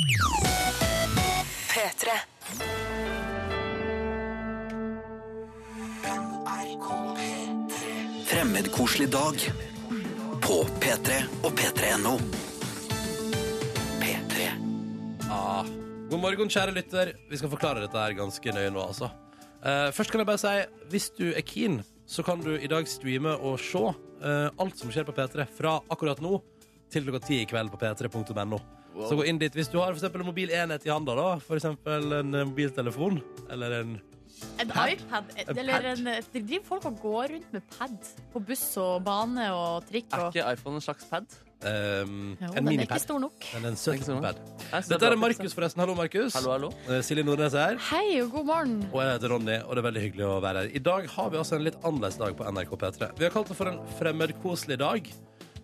P3. Fremmedkoselig dag på P3 og p3.no. P3. Ah. God morgen, kjære lytter. Vi skal forklare dette her ganske nøye nå, altså. Eh, først kan jeg bare si, hvis du er keen, så kan du i dag streame og se eh, alt som skjer på P3 fra akkurat nå til klokka ti i kveld på p3.no. Så gå inn dit hvis du har for eksempel en mobil enhet i handa, da. Eksempel en eh, mobiltelefon eller en En Pad? iPad. En Eller pad? en, det driver folk og går rundt med pad på buss og bane og trikk. Er ikke iPhone en slags pad? Um, jo, en den er ikke stor nok. Men en synes Dette er Markus, forresten. Hallo, Markus. Hallo, hallo. Eh, Silje Nordnes er her. Hei og god morgen. Og jeg heter Ronny, og det er veldig hyggelig å være her. I dag har vi altså en litt annerledes dag på NRK P3. Vi har kalt det for en fremmedkoselig dag,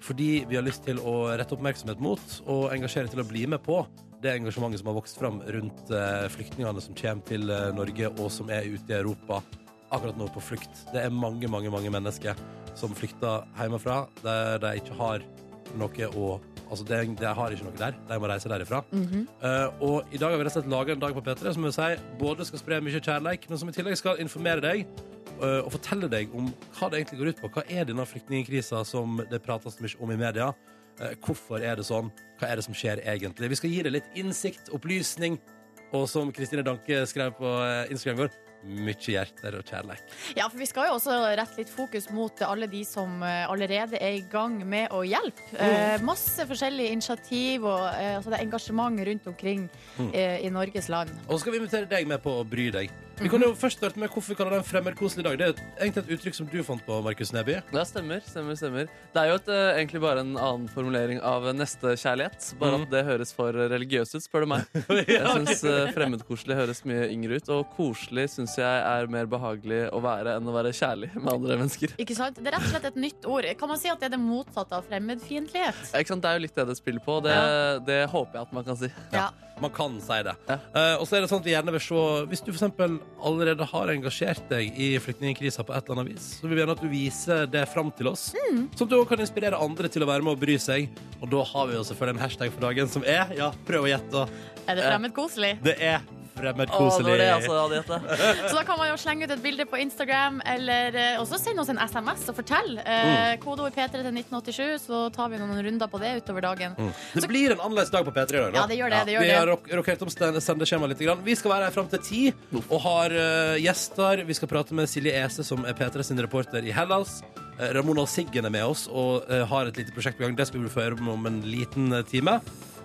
fordi vi har lyst til å rette oppmerksomhet mot og engasjere til å bli med på det engasjementet som har vokst fram rundt eh, flyktningene som kommer til eh, Norge, og som er ute i Europa akkurat nå på flukt. Det er mange, mange, mange mennesker som flykter hjemmefra, der de ikke har noe å Altså, de, de har ikke noe der. De må reise derifra. Eh, og i dag har vi rett og slett laga en dag på P3 som vil si både skal spre mye kjærleik, men som i tillegg skal informere deg og fortelle deg om hva det egentlig går ut på. Hva er denne flyktningkrisa som det prates mye om i media? Eh, hvorfor er det sånn? Hva er det som skjer egentlig? Vi skal gi deg litt innsikt, opplysning, og som Kristine Danke skrev på eh, Instagram i går, mye hjerter og kjærlighet. Ja, for vi skal jo også rette litt fokus mot alle de som eh, allerede er i gang med å hjelpe. Eh, masse forskjellige initiativ og eh, altså det er engasjement rundt omkring eh, i Norges land. Og så skal vi invitere deg med på å bry deg. Vi kan jo først starte med hvorfor vi kaller den en i dag. Det er egentlig et uttrykk som du fant på, Markus Neby. Ja, stemmer, stemmer, stemmer. Det er jo et, eh, egentlig bare en annen formulering av nestekjærlighet. Bare at det høres for religiøst ut, spør du meg. Jeg syns fremmedkoselig høres mye yngre ut, og koselig syns jeg er mer behagelig å være enn å være kjærlig med andre mennesker. Ikke sant? Det er rett og slett et nytt ord. Kan man si at det er det motsatte av fremmedfiendtlighet? Ja, Ikke sant? Det er jo litt det det spiller på. Det, det håper jeg at man kan si. Ja. Man kan si det. Ja. Eh, og så er det sånn at vi gjerne vil se Hvis du for eksempel allerede har engasjert deg i flyktningkrisa på et eller annet vis, så vil vi gjerne at du viser det fram til oss. Mm. Sånn at du også kan inspirere andre til å være med og bry seg. Og da har vi jo selvfølgelig en hashtag for dagen som er Ja, prøv å gjette. Er det fremmedkoselig? Det er Å, det var det altså. Så da kan man jo slenge ut et bilde på Instagram, eller eh, også sende oss en SMS og fortelle. Eh, Kodeord P3 til 1987, så tar vi noen runder på det utover dagen. Det blir en annerledes dag på P3 i dag. da. Ja, det gjør det, det gjør vi har rok rokert om sendeskjemaet litt. Grann. Vi skal være her fram til ti og har uh, gjester. Vi skal prate med Silje Ese, som er P3 sin reporter i Hellas. Eh, Ramona Siggen er med oss og uh, har et lite prosjekt på gang. Det skal vi få høre om en liten time.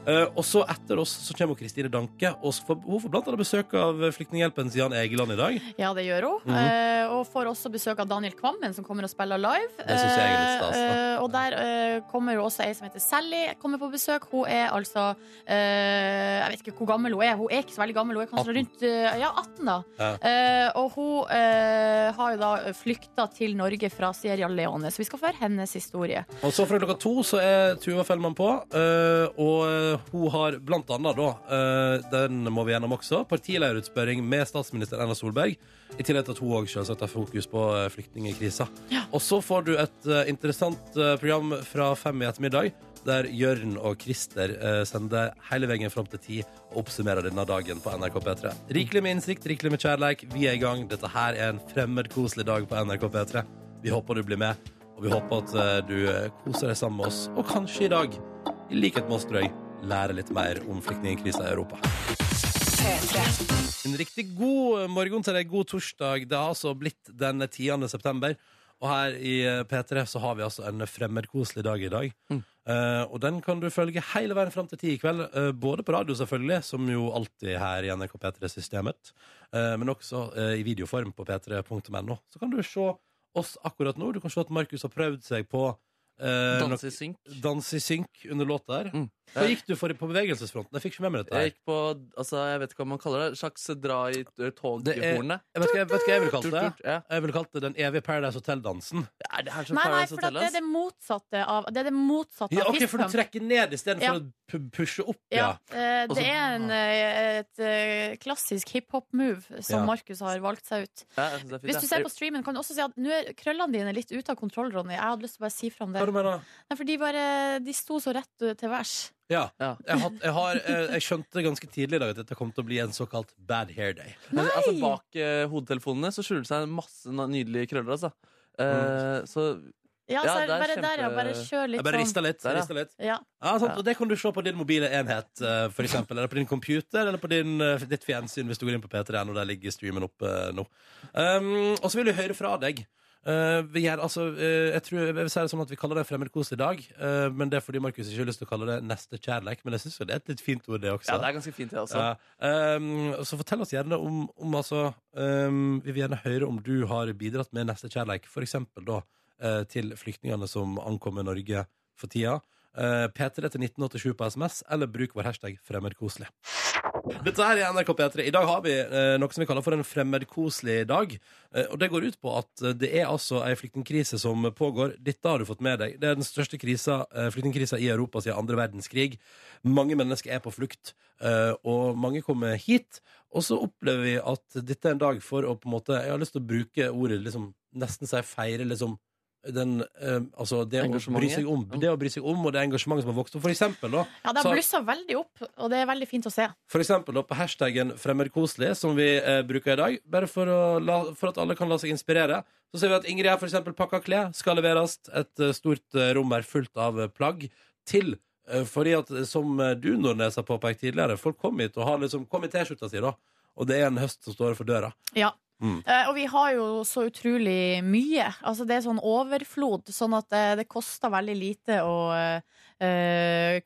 Eh, og så etter oss så kommer Kristine Danke. Og så får, hun får blant annet besøk av Flyktninghjelpens Jan Egeland i dag. Ja, det gjør hun. Eh, og får også besøk av Daniel Kvammen, som kommer og spiller live. Det synes jeg er litt stas, da. Uh, og der eh, kommer også ei som heter Sally, kommer på besøk. Hun er altså eh, Jeg vet ikke hvor gammel hun er. Hun er ikke så veldig gammel, hun er kanskje 18. rundt eh, ja, 18, da. Ja. Eh, og hun eh, har jo da flykta til Norge fra Sierra Leone, så vi skal få høre hennes historie. Og så fra klokka to så er Tuva Fellmann på, eh, og eh, hun har blant annet da, eh, den må vi gjennom også, partilederutspørring med statsminister Erna Solberg, i tillegg til at hun også selvsagt har fokus på flyktningkrisa. flyktningekrisa. Og så får du et eh, interessant eh, program fra fem i ettermiddag, der Jørn og Christer eh, sender hele veien fram til ti og oppsummerer denne dagen på NRK P3. Rikelig med innsikt, rikelig med kjærleik. Vi er i gang. Dette her er en fremmedkoselig dag på NRK P3. Vi håper du blir med, og vi håper at eh, du eh, koser deg sammen med oss. Og kanskje i dag, i likhet med oss, tror jeg, lære litt mer om flyktningkrisa i Europa. En riktig god morgen til deg, god torsdag. Det har altså blitt den 10. september. Og her i eh, P3 så har vi altså en fremmedkoselig dag i dag. Eh, og den kan du følge hele veien fram til ti i kveld. Uh, både på radio, selvfølgelig, som jo alltid her i NRK P3-systemet. Uh, men også eh, i videoform på p3.no. Så kan du se oss akkurat nå. Du kan se at Markus har prøvd seg på eh, Danse i synk. dans i synk under låta her. Mm. Hva gikk du for på bevegelsesfronten? Jeg fikk ikke med meg dette. Jeg gikk på altså, Jeg vet ikke hva man kaller det. Slags dra i eh, Det er- toghornet. Jeg vet ikke, jeg vet ikke hva jeg ville kalt det. ja. Jeg ville kalt det den evige Paradise Hotel-dansen. Er det her som Nei, nei, Paradise for Hotel, det er ass? det motsatte av Det er det motsatte Ja, av ok, For du fiskene. trekker ned istedenfor Ja. å pushe opp, Ja, ja. eh, det er en, eh, et eh, klassisk hiphop-move som Ja. Markus har valgt seg ut. Hvis du ser på streamen, kan du også si at nå er krøllene dine litt ute av kontroll, Ronny. Jeg hadde lyst til å bare si fra om det. Nei, for de, bare, de sto så rett til værs. Ja. Ja. Jeg, had, jeg, har, jeg skjønte ganske tidlig i dag at dette kom til å bli en såkalt bad hair day. Men altså, bak eh, hodetelefonene så skjuler det seg masse nydelige krøller. Altså. Eh, så Ja, Ja, så er det er bare der, ja. Bare kjør litt Jeg bare sånn. rista litt. Der, ja. rista litt. Ja. Ja, sant, Ja. og Det kan du se på din mobile enhet, eh, for eksempel. Eller på din computer, eller på din, eh, ditt fjernsyn hvis du går inn på P3N, og der ligger streamen oppe eh, nå. Um, og så vil vi høre fra deg. Eh, vi gjør, altså, eh, jeg tror jeg vil si det sånn at Vi kaller det fremmedkos i dag, eh, men det er fordi Markus ikke har lyst til å kalle det nestekjærleik. Men jeg syns det er et litt fint ord, det også. ja, det er ganske fint, det også. Ja, Um, så fortell oss gjerne om, om altså um, Vi vil gjerne høre om du har bidratt med nestekjærleik, for eksempel da til flyktningene som ankommer Norge for tida. Uh, P3 til 1987 på SMS, eller bruk vår hashtag 'fremmedkoselig'. Dette her er NRK P3. I dag har vi eh, noe som vi kaller for en fremmedkoselig dag. Eh, og det går ut på at eh, det er altså ei flyktningkrise som pågår. Dette har du fått med deg. Det er den største krisa, eh, flyktningkrisa i Europa siden andre verdenskrig. Mange mennesker er på flukt, eh, og mange kommer hit. Og så opplever vi at dette er en dag for å på en måte Jeg har lyst til å bruke ordet liksom, nesten si feire liksom den, eh, altså det å, bry seg om, det å bry seg om, og det engasjementet som har vokst opp. For eksempel, da, Ja, det har blussa veldig opp, og det er veldig fint å se. for eksempel da, på hashtaggen fremmedkoselig, som vi eh, bruker i dag, bare for, å la, for at alle kan la seg inspirere. Så ser vi at Ingrid har for eksempel pakka klær, skal leveres et uh, stort uh, rom her fullt av uh, plagg til fordi at, som du, Nordnes, har påpekt tidligere, folk kom hit og har liksom kom i T-skjorta si, da. Og det er en høst som står for døra. Ja. Mm. Eh, og vi har jo så utrolig mye. Altså Det er sånn overflod, sånn at det, det koster veldig lite å eh, eh,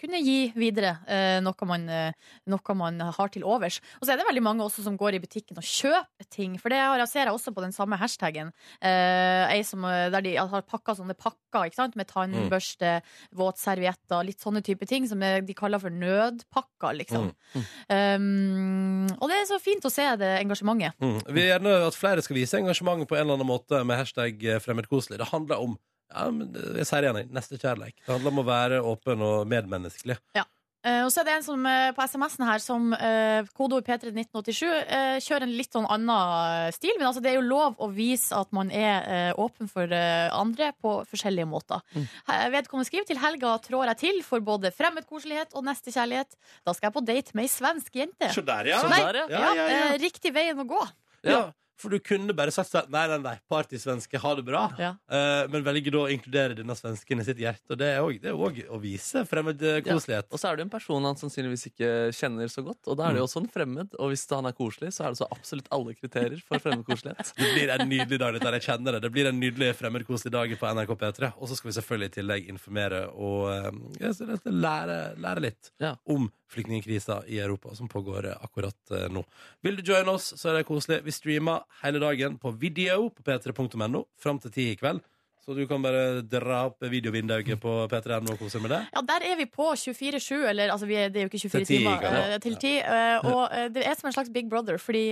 kunne gi videre eh, noe, man, eh, noe man har til overs. Og så er det veldig mange også som går i butikken og kjøper ting. For det har jeg ser jeg også på den samme hashtaggen. Eh, ei som, eh, der de har pakka sånne pakker ikke sant? med tannbørste, våtservietter, litt sånne type ting som de kaller for nødpakker, liksom. Um, og det er så fint å se det engasjementet. Mm. Vi vil gjerne at flere skal vise engasjementet på en eller annen måte med hashtag eh, fremmedkoselig. Det handler om ja, men jeg sier det igjen, jeg, nestekjærleik. Det handler om å være åpen og medmenneskelig. Ja. og så er det en som eh, på SMS-en her som uh, kodeord P3 1987 eh, kjører en litt sånn annen stil. Men altså, det er jo lov å vise at man er eh, åpen for eh, andre på forskjellige måter. Mm. Vedkommende skriver til helga trår jeg til for både fremmedkoselighet og nestekjærlighet. Da skal jeg på date med ei svensk jente. Så der, ja. Så der, ja. Ja, ja, ja. eh, riktig veien å gå. Ja, for du kunne bare sagt sånn Nei, nei, nei, partysvenske, ha det bra. Ja. Uh, men velger da å inkludere denne svensken i sitt hjerte. Og det er òg- å vise fremmed vise fremmedkoselighet. Og så er det jo en person han sannsynligvis ikke kjenner så godt. Og da er det Mm. jo også en fremmed. Og hvis han er koselig, så er det så absolutt alle kriterier for fremmedkoselighet. Det blir en nydelig dag. dette Jeg kjenner det. Det blir en nydelig fremmedkoselig dag på NRK P3. Og så skal vi selvfølgelig i tillegg informere og ja, det- lære, lære litt Ja. om flyktningkrisa i Europa som pågår eh, akkurat eh, nå. Vil du joine oss, så er det koselig. Vi streamer hele dagen på video på p3.no fram til ti i kveld. Så du kan bare dra opp videovinduet på p3.no og kose med det. Ja, der er vi på 24-7, eller altså vi er, det er jo ikke 24 Til ti, timer, ja. eh, til 10. eh, og eh, det er som en slags Big Brother, fordi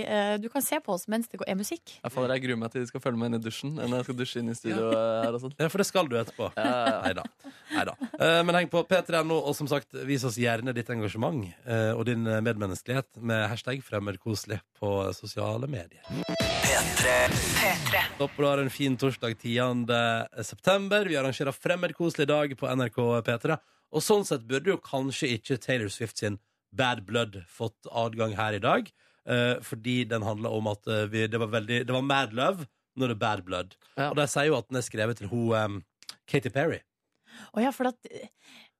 du kan se på oss mens det går, er musikk. Jeg, faller, jeg gruer meg til de skal følge meg inn i dusjen. Når jeg skal dusje inn i studio her og sånn. Ja, for det skal du etterpå. Ja, ja, ja. Neida. Eh, Men heng på P3.no, og som sagt, vis oss gjerne ditt engasjement og din medmenneskelighet med hashtag fremmedkoselig på sosiale medier. P3. P3. Håper du har en fin torsdag 10. september. Vi arrangerer fremmedkoselig dag på NRK P3. Og sånn sett burde jo kanskje ikke Taylor Swift sin Bad Blood fått adgang her i dag. eh, fordi den handler om at eh, vi, det, var veldig, det var Mad Love når det er Bad Blood. Ja. Og de sier jo at den er skrevet til hun um, Katy Perry. Å ja, for at eh,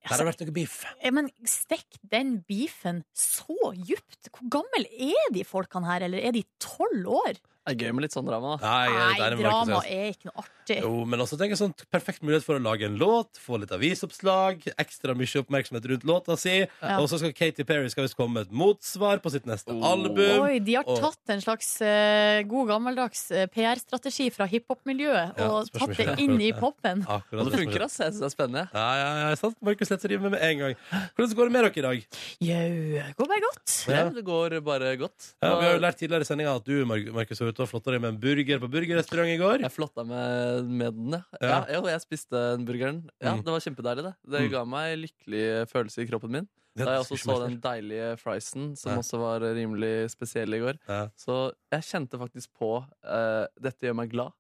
Her har vært noe beef. Men stekk den beefen så djupt. Hvor gammel er de folkene her, eller er de tolv år? Det er gøy med litt sånn drama. da. Nei, er Nei, drama Markus. er ikke noe artig. Jo, men også tenker jeg sånn perfekt mulighet for å lage en låt, få litt avisoppslag, ekstra mye oppmerksomhet rundt låta si. Ja. Og så skal Katy Perry skal visst komme med et motsvar på sitt neste Oh. album. Oi, de har og- tatt en slags uh, god gammeldags uh, PR-strategi fra hiphop-miljøet Ja, og tatt det inn i popen. poppen. Akkurat Og det funker, altså. Jeg synes det er spennende. Ja, ja, ja, sant? Markus Letzer river med med en gang. Hvordan går det med dere i dag? Jau, går bare godt. Ja. Ja. Det går bare godt. Ja, vi har jo lært tidligere i sendinga at du Markus, har ute og flotta deg med en burger på burgerrestaurant i går. Jeg flotta med, med den, ja. Ja. ja. Jo, jeg spiste den burgeren. Ja, Mm. Det var kjempedeilig, det. Det Mm. ga meg lykkelig følelse i kroppen min. Da jeg også så den deilige friesen, som Ja. også var rimelig spesiell i går. Ja. Så jeg kjente faktisk på uh, Dette gjør meg glad.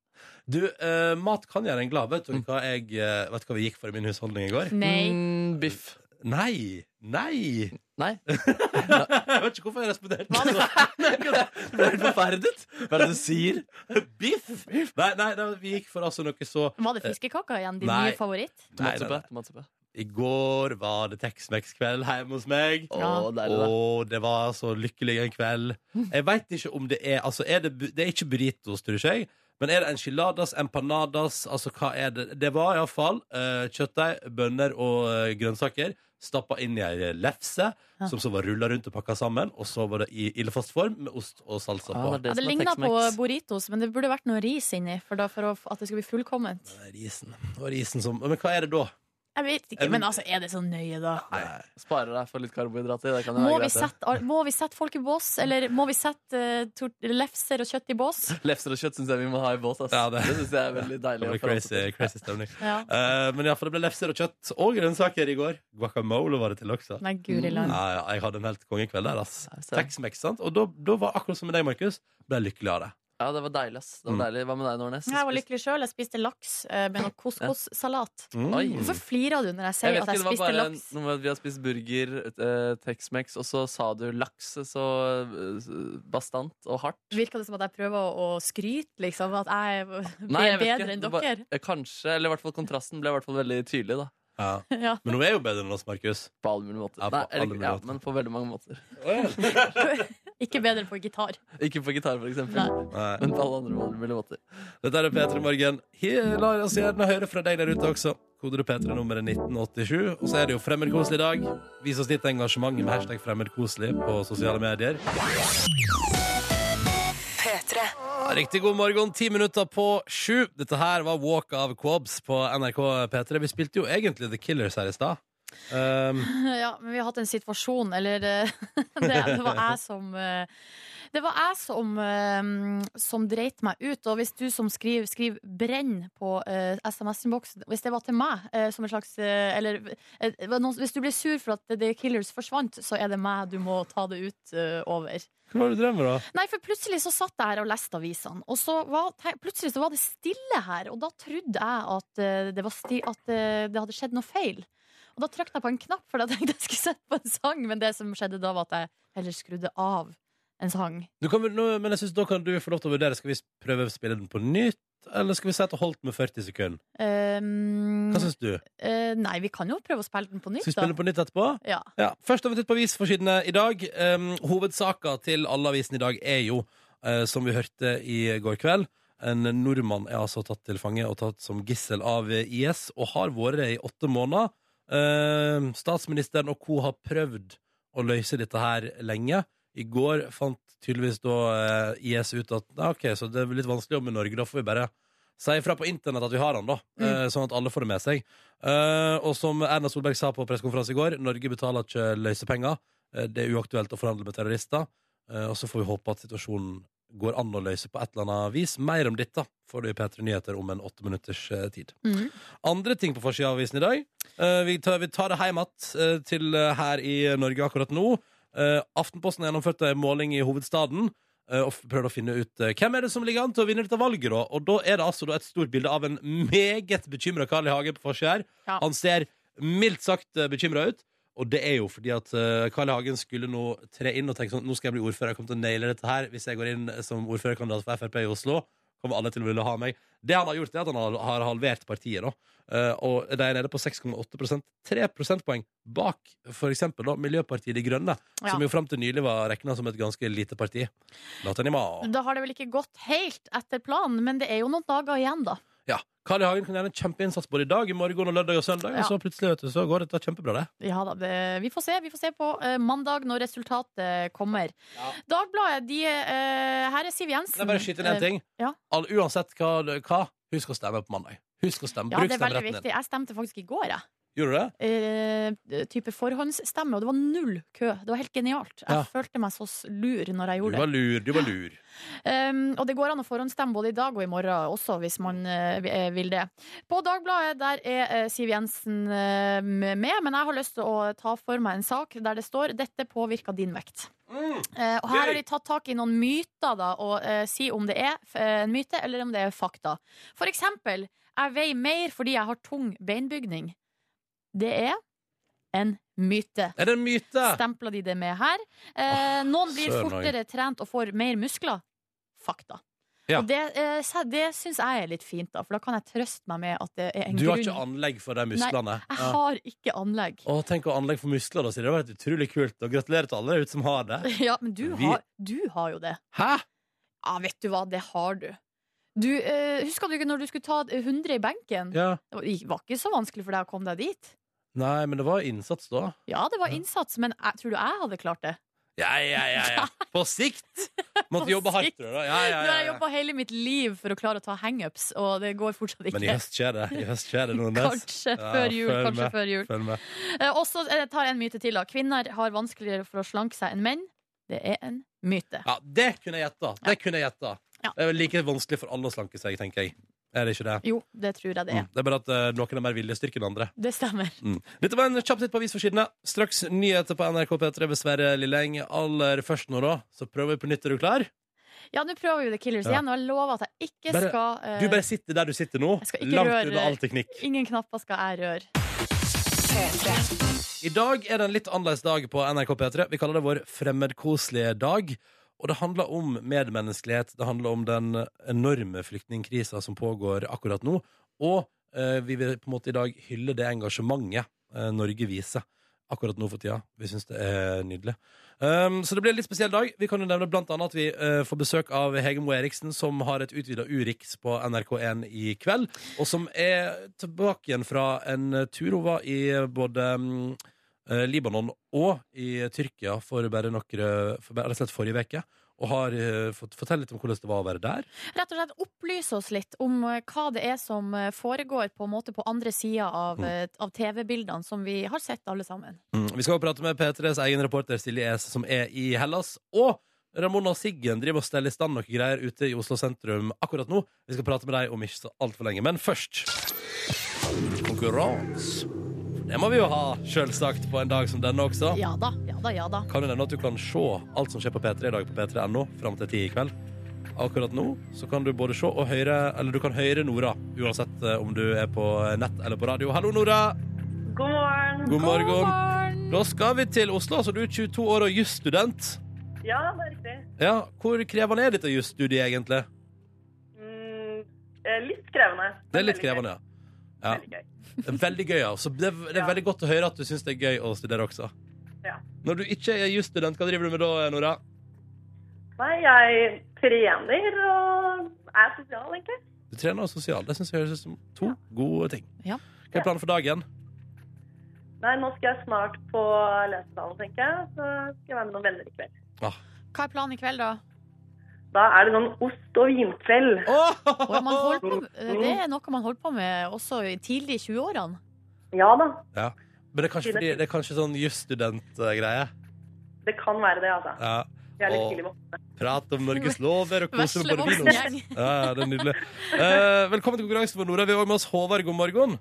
Du, uh, mat kan gjøre en glad. Vet du hva, jeg, uh, vet du hva vi gikk for i min husholdning i går? Nei. Mm, biff. Nei! Nei! Nei. jeg vet ikke hvorfor jeg responderte sånn. Du ble helt forferdet. Hva er det du sier? Biff? Nei, nei, nei, vi gikk for altså noe så Var det fiskekaker igjen? Din Nei. nye favoritt? Nei, nei, nei. tomatsuppe. I går var det Tex-Mex-kveld hjemme hos meg. Å, Ja. deilig, da. Og det var så lykkelig en kveld. Jeg veit ikke om det er Altså, er det, bu- det er ikke burritos, tror ikke jeg. Men er det enchiladas, empanadas? Altså, hva er det? Det var iallfall uh, kjøttdeig, bønner og eh, grønnsaker stappa inn i ei lefse, Ja. som så var rulla rundt og pakka sammen. Og så var det i ildfast form med ost og salsa Ah, på. det Ja, det ligna på burritos, men det burde vært noe ris inni for, da, for å, at det skulle bli fullkomment. Risen. Var risen som Men hva er det da? Jeg vet ikke, men altså, er det så nøye, da? Nei. Sparer deg for litt karbohydrater. Det kan jo Må være vi, greit, det. sette, må vi sette folk i bås, eller må vi sette eh, tort- lefser og kjøtt i bås? Lefser og kjøtt syns jeg vi må ha i bås. Ass. Ja, det det- synes jeg er veldig Det deilig. å forholde seg crazy, til. crazy stemning. Ja. Eh, men iallfall, det ble lefser og kjøtt og grønnsaker i går. Guacamole var det til også. Nei, guri land. Ja, ja, jeg hadde en helt kongekveld der. ass Ja, ser. Tex-Mex, sant? Og da, da var akkurat som med deg, Markus, ble jeg lykkelig av det. Ja, det var deilig. ass det var Mm. deilig. Hva med deg, Nordnes? Jeg var lykkelig sjøl. Jeg spiste laks eh, med noe couscous-salat. Oi. Hvorfor flirer du når jeg Jeg sier vet at ikke, jeg det var spiste bare laks? noe med at Vi har spist burger, eh, Tex-Mex, og så sa du laks så eh, bastant og hardt. Virka det som at jeg prøver å, å skryte, liksom? At jeg er Nei, jeg vet bedre ikke. enn Det var- dere? Eh, Kanskje, eller i hvert fall kontrasten ble i hvert fall veldig tydelig. da Ja. Ja. Men hun er jo bedre enn oss, Markus. På alle mulige måter. Ja, på Nei, eller, alle mulige ja, måter. men på veldig mange måter. Ikke bedre på gitar. Ikke på gitar, for eksempel. Nei. Men på alle andre mulige måter. Dette er P3 Morgen. La oss gjerne høre fra deg der ute også. Koder P3 nummeret 1987. Og så er det jo fremmedkoselig i dag. Vis oss ditt engasjement med hashtag fremmedkoselig på sosiale medier. Ja, Riktig god morgen, ti minutter på sju. Dette her var Walk of Quobs på NRK P3. Vi spilte jo egentlig The Killers her i stad. Um, Ja, men vi har hatt en situasjon, eller eh, det, det var jeg som eh, Det var jeg som, eh, som dreit meg ut. Og hvis du som skriver, skriver 'brenn' på uh, SMS-innboksen Hvis det var til meg, uh, som en slags uh, Eller hvis du blir sur for at The Killers forsvant, så er det meg du må ta det ut over. hva var det du drev med, da? Nei, for plutselig så satt jeg her og leste avisene, og så var, plutselig så var det stille her, og da trodde jeg at, det, at det hadde skjedd noe feil. Og da trykket jeg på en knapp, for da tenkte jeg skulle sette på en sang, men det som skjedde da, var at jeg heller skrudde av en sang. Du kan, vel- nå, men jeg synes da kan du få lov til å vurdere Skal vi prøve å spille den på nytt, eller skal vi det holdt med 40 sekunder? Um, Hva syns du? eh, nei, vi kan jo prøve å spille den på nytt, Skal vi spille den på nytt etterpå? Ja. Ja, Først har vi titt på avisforsidene i dag. Um, hovedsaka til alle avisene i dag er jo, eh, som vi hørte i går kveld, en nordmann er altså tatt til fange og tatt som gissel av IS, og har vært det i åtte måneder. Eh, statsministeren og co. har prøvd å løse dette her lenge. I går fant tydeligvis da uh, IS ut at ja, ok, så det er litt vanskelig å jobbe med Norge, da får vi bare si ifra på internett at vi har han, da. eh, sånn at alle får det med seg. Eh, og som Erna Solberg sa på pressekonferanse i går, Norge betaler ikke løsepenger. Eh, det er uaktuelt å forhandle med terrorister. Eh, og så får vi håpe at situasjonen går an å løse på et eller annet vis. Mer om dette får du i P3 Nyheter om en åtte minutters eh, tid. Mm. Andre ting på forsida av avisen i dag. Eh, vi, tar, vi tar det hjem igjen til eh, her i Norge akkurat nå. Aftenposten har gjennomført en måling i hovedstaden. og prøvde prøvd å finne ut hvem er det som ligger an til å vinne dette valget. Da? Og da er det altså et stort bilde av en meget bekymra Carl I. Hagen på forsida her. Ja. Han ser mildt sagt bekymra ut. Og det er jo fordi at uh, Carl Hagen skulle nå tre inn og tenke sånn Nå skal jeg bli ordfører, jeg kommer til å naile dette her. Hvis jeg går inn som ordførerkandidat for Frp i Oslo, kommer alle til å ville ha meg. Det han har gjort, er at han har, har halvert partiet. da Uh, og de er nede på 6,8% Tre prosentpoeng bak da, Miljøpartiet De Grønne, Ja. som jo fram til nylig var regna som et ganske lite parti. Da har det vel ikke gått helt etter planen, men det er jo noen dager igjen, da. Ja. Carl I. Hagen kan gjøre en kjempeinnsats både i dag, i morgen og lørdag og søndag. Ja. Og så plutselig vet du, så går dette kjempebra, det. Ja da, det, vi får se. Vi får se på uh, mandag når resultatet kommer. Dagbladet, de uh, Her er Siv Jensen. Det er bare å skyte inn en ting. ting. ja. All, uansett hva, hva, husk å stemme på mandag. Husk å stemme. Ja, Bruk det er veldig viktig. Jeg stemte faktisk i går, jeg. Gjorde du det? eh, type forhåndsstemme, og det var null kø. Det var helt genialt. Jeg Ja. følte meg så lur når jeg gjorde det. Du var lur. Du var lur. Um, og det går an å forhåndsstemme både i dag og i morgen også, hvis man uh, vil det. På Dagbladet der er uh, Siv Jensen uh, med, men jeg har lyst til å ta for meg en sak der det står 'Dette påvirker din vekt'. Eh, og her har de tatt tak i noen myter da, og si om det er en myte eller om det er fakta. For eksempel, jeg veier mer fordi jeg har tung beinbygning. Det er en myte. Er det en myte? Stempler de det med her. Eh, noen blir fortere trent og får mer muskler. Fakta. Ja. Og det, eh, det syns jeg er litt fint, da, for da kan jeg trøste meg med at det er en grunn. Du har grunn. ikke anlegg for de musklene? Jeg Ja. har ikke anlegg. Å, tenk å ha anlegg for muskler, da, Siri. Det var vært utrolig kult. Og gratulerer til alle der ute som har det. Ja, men du Vi- har, du har jo det. Hæ? Ja, vet du hva, det har du. Du, eh, Husker du ikke når du skulle ta 100 i benken? Ja. Det var ikke så vanskelig for deg å komme deg dit. Nei, men det var innsats da. Ja, det var innsats, men jeg, tror du jeg hadde klart det? Ja, ja, ja. ja. På sikt! Måtte På jobbe hardt, sikt. tror da. Ja, ja, Nå har jeg ja. jobba hele mitt liv for å klare å ta hangups, og det går fortsatt ikke. Men i høst skjer det. I høst skjer det noe Kanskje Ja, før jul. Kanskje med. før jul. Følg med. Eh, Og så eh, tar jeg en myte til. da Kvinner har vanskeligere for å slanke seg enn menn. Det er en myte. Ja, det kunne jeg gjetta. Det kunne jeg gjetta. Ja. Det er vel like vanskelig for alle å slanke seg, tenker jeg. Er det ikke det? Jo, det tror jeg det er. Mm. Det er bare at eh, noen er mer viljestyrke enn andre. Det stemmer. Mm. Dette var en kjapp titt på avisforsidene. Straks nyheter på NRK P3 med Sverre Lilleng. Aller først nå, da, så prøver vi på nytt. Er du klar? Ja, nå prøver vi The Killers Ja. igjen, og jeg lover at jeg ikke Bare- skal eh, Du bare sitter der du sitter nå. Jeg skal ikke Langt røre- unna all teknikk. Ingen knapper skal jeg røre. I dag er det en litt annerledes dag på NRK P3. Vi kaller det vår fremmedkoselige dag. Og det handler om medmenneskelighet. Det handler om den enorme flyktningkrisa som pågår akkurat nå. Og eh, vi vil på en måte i dag hylle det engasjementet eh, Norge viser akkurat nå for tida. Vi syns det er nydelig. Um, så det blir en litt spesiell dag. Vi kan jo nevne blant annet at vi uh, får besøk av Hege Moe Eriksen, som har et utvida Urix på NRK1 i kveld. Og som er tilbake igjen fra en tur hun var i både mm, eh, Libanon og i Tyrkia for bare noen for rett og slett forrige uke. Og har eh, fått fortelle litt om hvordan det var å være der. Rett og slett opplyse oss litt om eh, hva det er som eh, foregår på, en måte på andre sida av, Mm. eh, av TV-bildene som vi har sett alle sammen. Mm. Vi skal også prate med P3s egen reporter Silje Es, som er i Hellas. Og Ramona Siggen driver og steller i stand noen greier ute i Oslo sentrum akkurat nå. Vi skal prate med deg om ikke så altfor lenge. Men først konkurranse. Det må vi jo ha, sjølsagt, på en dag som denne også. Ja da, ja da, ja da. Kan du nevne at du kan se alt som skjer på P3 i dag på p3.no fram til ti i kveld. Akkurat nå så kan du både se og høre Eller du kan høre Nora, uansett eh, om du er på nett eller på radio. Hallo, Nora! God morgen. God morgen. morgen! Da skal vi til Oslo. Så du er 22 år og jusstudent. Ja, det er riktig. Ja, Hvor krevende er dette jusstudiet, egentlig? Mm, litt krevende. Det er litt krevende, ja. ja. Det er veldig gøy, Altså. Så det, er- det er Ja. veldig godt å høre at du syns det er gøy å studere også. Ja. Når du ikke er jusstudent, hva driver du med da, Nora? Nei, jeg trener og er sosial, egentlig. Du trener og sosial. Det syns jeg høres ut som to gode ting. Ja. Hva er planen for dagen? Nei, nå skal jeg snart på lesesalen, tenker jeg. Så skal jeg være med noen venner i kveld. Hva er planen i kveld, da? Da er det sånn ost- og vinkveld. Holder på, det er noe man holder på med også tidlig i 20-årene. Ja da, Men det er kanskje, fordi, det er kanskje sånn jusstudentgreie? det kan være det, altså. Ja. Jeg er litt tidlig våkne. Prate om Norges lover og kose med både vin og. Ja, ja, det er nydelig. Uh, velkommen til konkurransen for Nora. Vi har med oss Håvard. God morgen.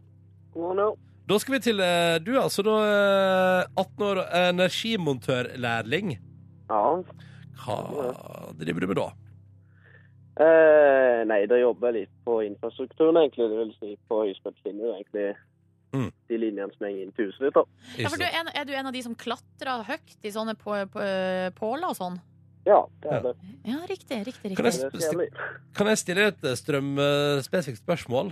God. Da skal vi til eh, Du er altså da eh, 18 år og energimontørlærling. Ja. Hva driver du med da? Eh, nei, da jobber jeg litt på infrastrukturen, egentlig. Det vil si på høyspentlinjer, egentlig. Mm. De linjene som henger inn til huset ditt. Ja, for du er, er du en av de som klatrer høyt i sånne på, på, påler og sånn? Ja, det er det. Ja, riktig. riktig, Kan riktig. jeg- jeg. Kan jeg stille et eh, strømspesifikt spørsmål?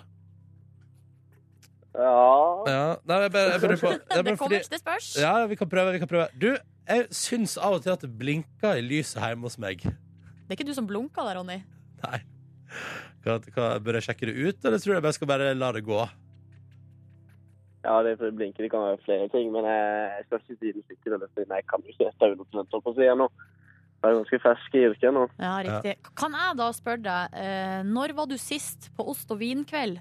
Ja. Ja, nei, jeg bare, jeg bare jeg bare, Det kommer, til spørs. Ja, vi kan prøve. vi kan prøve Du, jeg syns av og til at det blinker i lyset hjemme hos meg. Det er ikke du som blunker der, Ronny. Nei. Hva, hva, bør jeg sjekke det ut, eller tror du jeg bare skal bare la det gå? ja, det er blinker. Det kan være flere ting, men jeg, jeg skal ikke si det sikkert, jeg kan jo ikke ta 100 på sida nå. Jeg er ganske fersk i yrket nå. Ja, riktig. Kan jeg da spørre deg, eh, når var du sist på ost- og vinkveld?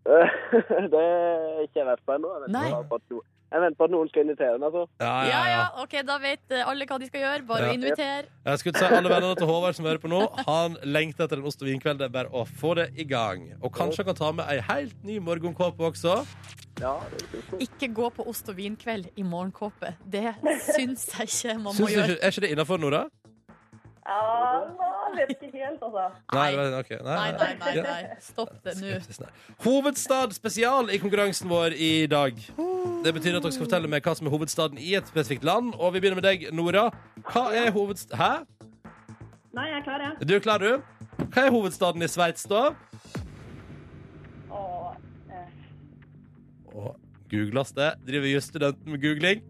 det er ikke jeg vært på ennå. Jeg vet Nei. no- Jeg venter på at noen skal invitere meg, så. Ja, Ja, ja, ok, Da vet eh, alle hva de skal gjøre. Bare Ja. å invitere. Jeg skulle si alle vennene til Håvard som hører på nå, han lengter etter en ost og vinkveld. Det er bare å få det i gang. Og kanskje han kan ta med ei helt ny morgenkåpe også. Ja. Ikke gå på ost og vinkveld i morgenkåpe. Det syns jeg ikke man må Syns du gjøre. ikke, er ikke det innafor, Nora? Ja, jeg vet ikke helt, altså. Nei, Nei. Nei, nei, nei. Nei. Stopp det nå. Hovedstad spesial i konkurransen vår i dag. Det betyr at dere skal fortelle meg hva som er hovedstaden i et spesifikt land. Og vi begynner med deg, Nora. Hva er hovedst... Hæ? Nei, jeg er klar, jeg. Du er klar, du? Hva er hovedstaden i Sveits, da? Og, eh, Og googles det. Driver jusstudenten med googling?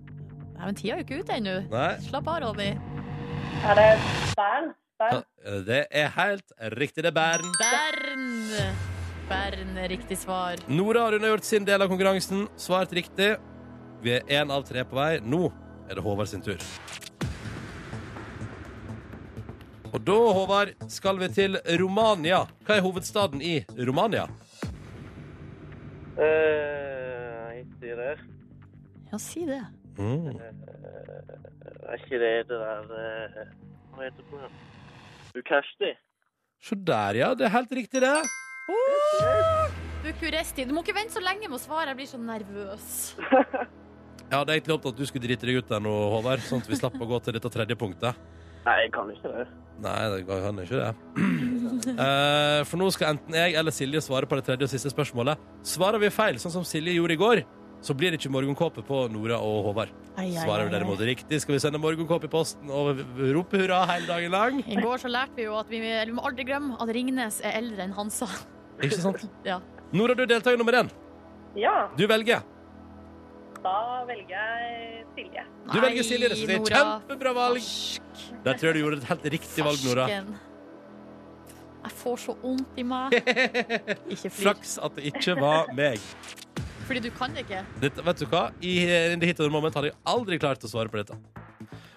Nei, men Tida er jo ikke ute ennå. Slapp av, Ronny. Er det Bern? Bern? Det er helt riktig. Det er Bern. Bern! Bern er riktig svar. Nora har unnagjort sin del av konkurransen. Svart riktig. Vi er én av tre på vei. Nå er det Håvard sin tur. Og da, Håvard, skal vi til Romania. Hva er hovedstaden i Romania? Eh, sier det. Ja, si det. Mm. Er ikke det det der eh, Hva heter det på det? Bucasti? Se der, ja. Det er helt riktig, det. Bucuresti. Du må ikke vente så lenge med å svare. Jeg blir så nervøs. Jeg hadde egentlig håpet at du skulle drite deg ut der nå, Håvard, sånn at vi slapp å gå til dette tredje punktet. Nei, jeg kan ikke det. Nei, det kan ikke det. Eh, for nå skal enten jeg eller Silje svare på det tredje og siste spørsmålet. Svarer vi feil, sånn som Silje gjorde i går, så blir det ikke morgenkåpe på Nora og Håvard. Svarer vi derimot riktig, skal vi sende morgenkåpe i posten og rope hurra hele dagen lang. I går så lærte vi jo at vi, vi må aldri glemme at Ringnes er eldre enn Hansa. Ikke sant? Ja. Nora, du er deltaker nummer én. Ja, Du velger. da velger jeg Silje. Du velger Silje. Det er kjempebra valg. Farsk. Der tror jeg du gjorde et helt riktig valg, Nora. Jeg får så vondt i meg. Ikke flir. Flaks at det ikke var meg. Fordi du kan det ikke. Dette, vet du hva? I in the hit of the moment hadde jeg aldri klart å svare på dette.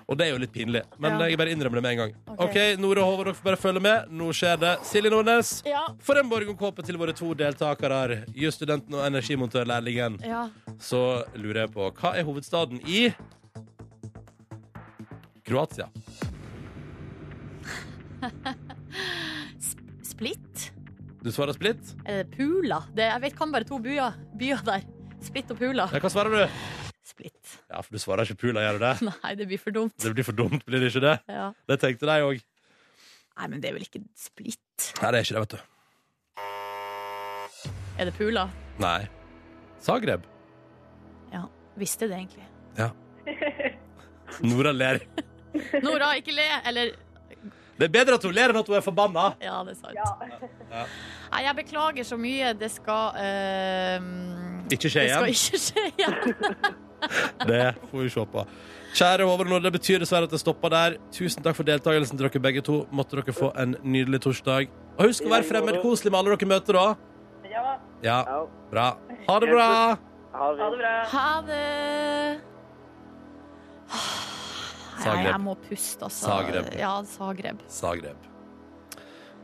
Og det er jo litt pinlig, men Ja. jeg bare innrømmer det med en gang. Ok. okay Nore og Håvard, dere får bare følge med. Nå skjer det. Silje Nordnes, Ja. for en morgenkåpe til våre to deltakere, jusstudenten og energimontørlærlingen. ja. Så lurer jeg på, hva er hovedstaden i Kroatia? Sp- Split? Du svarer Split. Det Pula? Det, jeg vet, kan bare to byer, byer der. Split og Pula. Ja, hva svarer du? Split. Ja, for du svarer ikke Pula, gjør du det? Nei, det blir for dumt. Det blir for dumt, blir det ikke det? Ja. Det tenkte de òg. Nei, men det er vel ikke Split? Nei, det er ikke det, vet du. Er det Pula? Nei. Zagreb. Ja. Visste det egentlig. Ja. Nora ler. Nora, ikke le! Eller Det er bedre at hun ler enn at hun er forbanna. Ja, det er sant. Ja. Nei, jeg beklager så mye. Det skal eh, Ikke skje Det skal igjen. ikke skje igjen. Det får vi se på. Kjære overlord, det betyr dessverre at det stopper der. Tusen takk for deltakelsen til dere begge to. Måtte dere få en nydelig torsdag. Og husk å være fremmedkoselig med alle dere møter, da. Ja, Ja, Ja. bra. Ha det bra. Ha ha det bra. Ha det! Zagreb. jeg må puste, altså. Zagreb. Ja, Zagreb. Zagreb.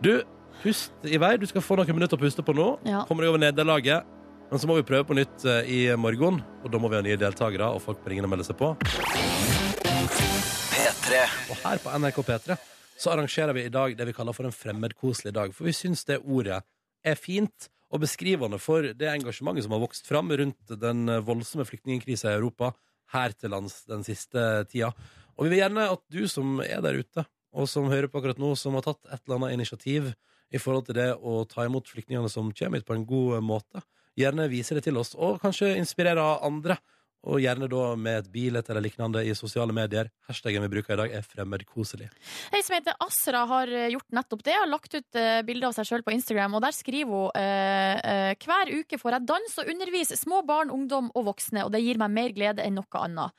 Du, pust i vei. Du skal få noen minutter å puste på nå. Ja. Kommer deg over nederlaget. Men så må vi prøve på nytt eh, i morgen, og da må vi ha nye deltakere, og folk må ringe og melde seg på. P3. Og her på NRK P3 så arrangerer vi i dag det vi kaller for en fremmedkoselig dag. For vi syns det ordet er fint og beskrivende for det engasjementet som har vokst fram rundt den voldsomme flyktningkrisa i Europa her til lands den siste tida. Og vi vil gjerne at du som er der ute, og som hører på akkurat nå, som har tatt et eller annet initiativ i forhold til det å ta imot flyktningene som kommer hit på en god måte, gjerne vise det til oss, og kanskje inspirere andre. Og gjerne da med et bilde eller lignende i sosiale medier. Hashtaggen vi bruker i dag, er fremmedkoselig. Ei som heter Asra, har eh, gjort nettopp det. Har lagt ut eh, bilde av seg sjøl på Instagram, og der skriver hun eh, hver uke får jeg danse og undervise små barn, ungdom og voksne, og det gir meg mer glede enn noe annet.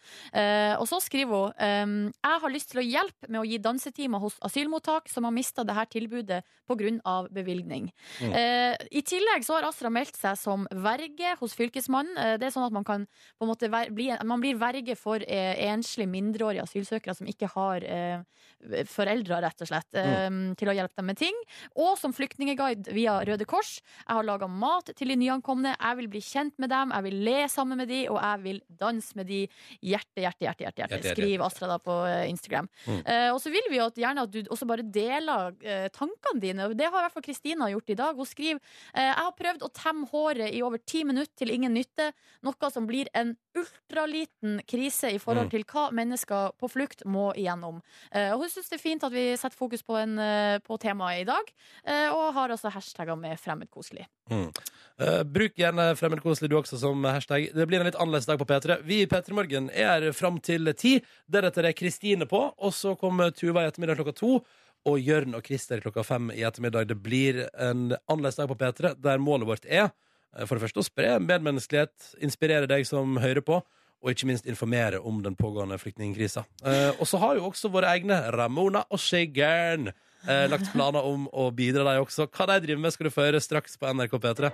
Og så skriver hun ehm, jeg har lyst til å hjelpe med å gi dansetimer hos asylmottak som har mista dette tilbudet pga. bevilgning. Mm. I tillegg så har Asra meldt seg som verge hos Fylkesmannen. Det er sånn at man kan på en måte man blir verge for eh, enslige mindreårige asylsøkere som ikke har eh, foreldre, rett og slett, eh, til å hjelpe dem med ting. Og som flyktningeguide via Røde Kors. Jeg har laga mat til de nyankomne. Jeg vil bli kjent med dem, jeg vil le sammen med de, og jeg vil danse med de. Hjerte, hjerte, hjerte. hjerte, hjerte. Skriv Astrid Astra da på Instagram. Mm. Eh, og så vil vi jo gjerne at du også bare deler tankene dine. Det har i hvert fall Kristina gjort i dag. Hun skriver Jeg har prøvd å temme håret i over ti minutter til ingen nytte. Noe som blir en ultraliten krise i forhold Mm. til hva mennesker på flukt må igjennom. Eh, og hun syns det er fint at vi setter fokus på, en, eh, på temaet i dag, eh, og har altså hashtagger med fremmedkoselig. Eh, bruk gjerne fremmedkoselig du også som hashtag. Det blir en litt annerledes dag på P3. Vi i P3 Morgen er fram til ti. Deretter er Kristine på, og så kommer Tuva i ettermiddag klokka to. Og Jørn og Christer klokka fem i ettermiddag. Det blir en annerledes dag på P3, der målet vårt er for det første å spre medmenneskelighet, inspirere deg som hører på, og ikke minst informere om den pågående flyktningkrisa. Eh, og så har jo også våre egne Ramona og Shigern eh, lagt planer om å bidra, de også. Hva de driver med, skal du få høre straks på NRK P3.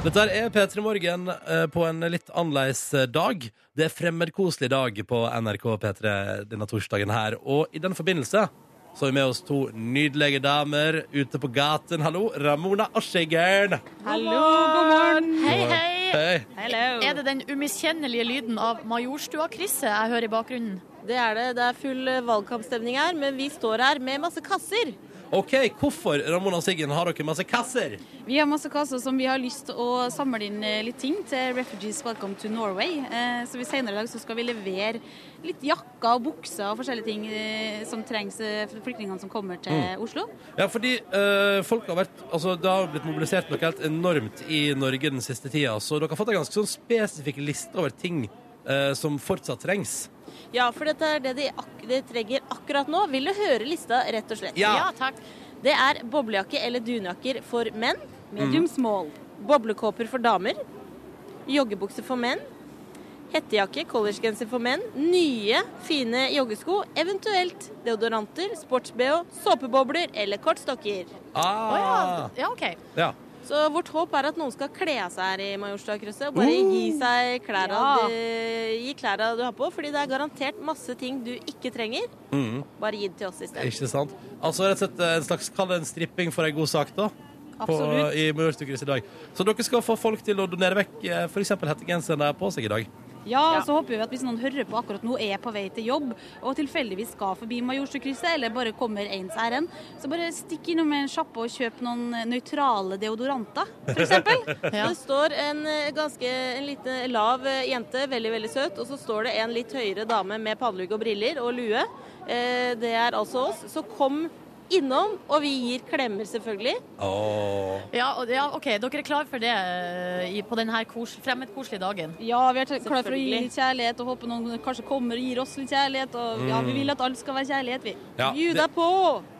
Dette er P3 Morgen eh, på en litt annerledes eh, dag. Det er fremmedkoselig dag på NRK P3 denne torsdagen her. Og i den forbindelse så har vi med oss to nydelige damer ute på gaten. Hallo, Ramona og Skjeggern. Hallo, god morgen. Hei, hei! Hei. Hello. Er det den umiskjennelige lyden av Majorstua-krysset jeg hører i bakgrunnen? Det er det. Det er full valgkampstemning her, men vi står her med masse kasser. OK, hvorfor Ramona og Siggen har dere masse kasser? Vi har masse kasser som vi har lyst til å samle inn eh, litt ting til Refugees Welcome to Norway. Eh, Så vi senere i dag så skal vi levere litt jakker og bukser og forskjellige ting eh, som trengs for flyktningene som kommer til Oslo. Ja, fordi øh, folk har vært Altså, det har blitt mobilisert noe helt enormt i Norge den siste tida, så dere har fått en ganske sånn spesifikk liste over ting øh, som fortsatt trengs. Ja, for dette er det de, ak de trenger akkurat nå. Vil du høre lista, rett og slett? Ja. takk. Det er boblejakke eller dunjakker for menn. Medium small. Boblekåper for damer. Joggebukse for menn. Hettejakke, collegegenser for menn. Nye, fine joggesko. Eventuelt deodoranter, sports-BH, såpebobler eller kortstokker. Å ja. Ah, ja, OK. ja. Så vårt håp er at noen skal kle av seg her i Majorstua-krysset. og Bare gi seg klærne Ja. du, klærne du har på, fordi det er garantert masse ting du ikke trenger. Mm. Bare gi det til oss i stedet. Ikke sant? Altså rett og slett en slags kall det en stripping for en god sak, da. På, Absolutt. I Majorstua-krysset i dag. Så dere skal få folk til å donere vekk eh, f.eks. hettegenseren de har på seg i dag. Ja, og så håper vi at hvis noen hører på akkurat nå, er på vei til jobb, og tilfeldigvis skal forbi Majorstukrysset, eller bare kommer ens ærend, så bare stikk innom en sjappe og kjøp noen nøytrale deodoranter, f.eks. Ja. Det står en eh, ganske en liten lav eh, jente, veldig veldig søt, og så står det en litt høyere dame med pannelugg og briller og lue. Eh, Det er altså oss. Så kom innom, og vi gir klemmer, selvfølgelig. Åh. Ja, ja, ok, Dere er klar for det eh, på denne kos fremmedkoselige dagen? Ja, vi er klar for å gi litt kjærlighet, og håper noen kanskje kommer og gir oss litt kjærlighet. Og ja, vi vil at alt skal være kjærlighet, vi. Ja, Bjud det, deg på!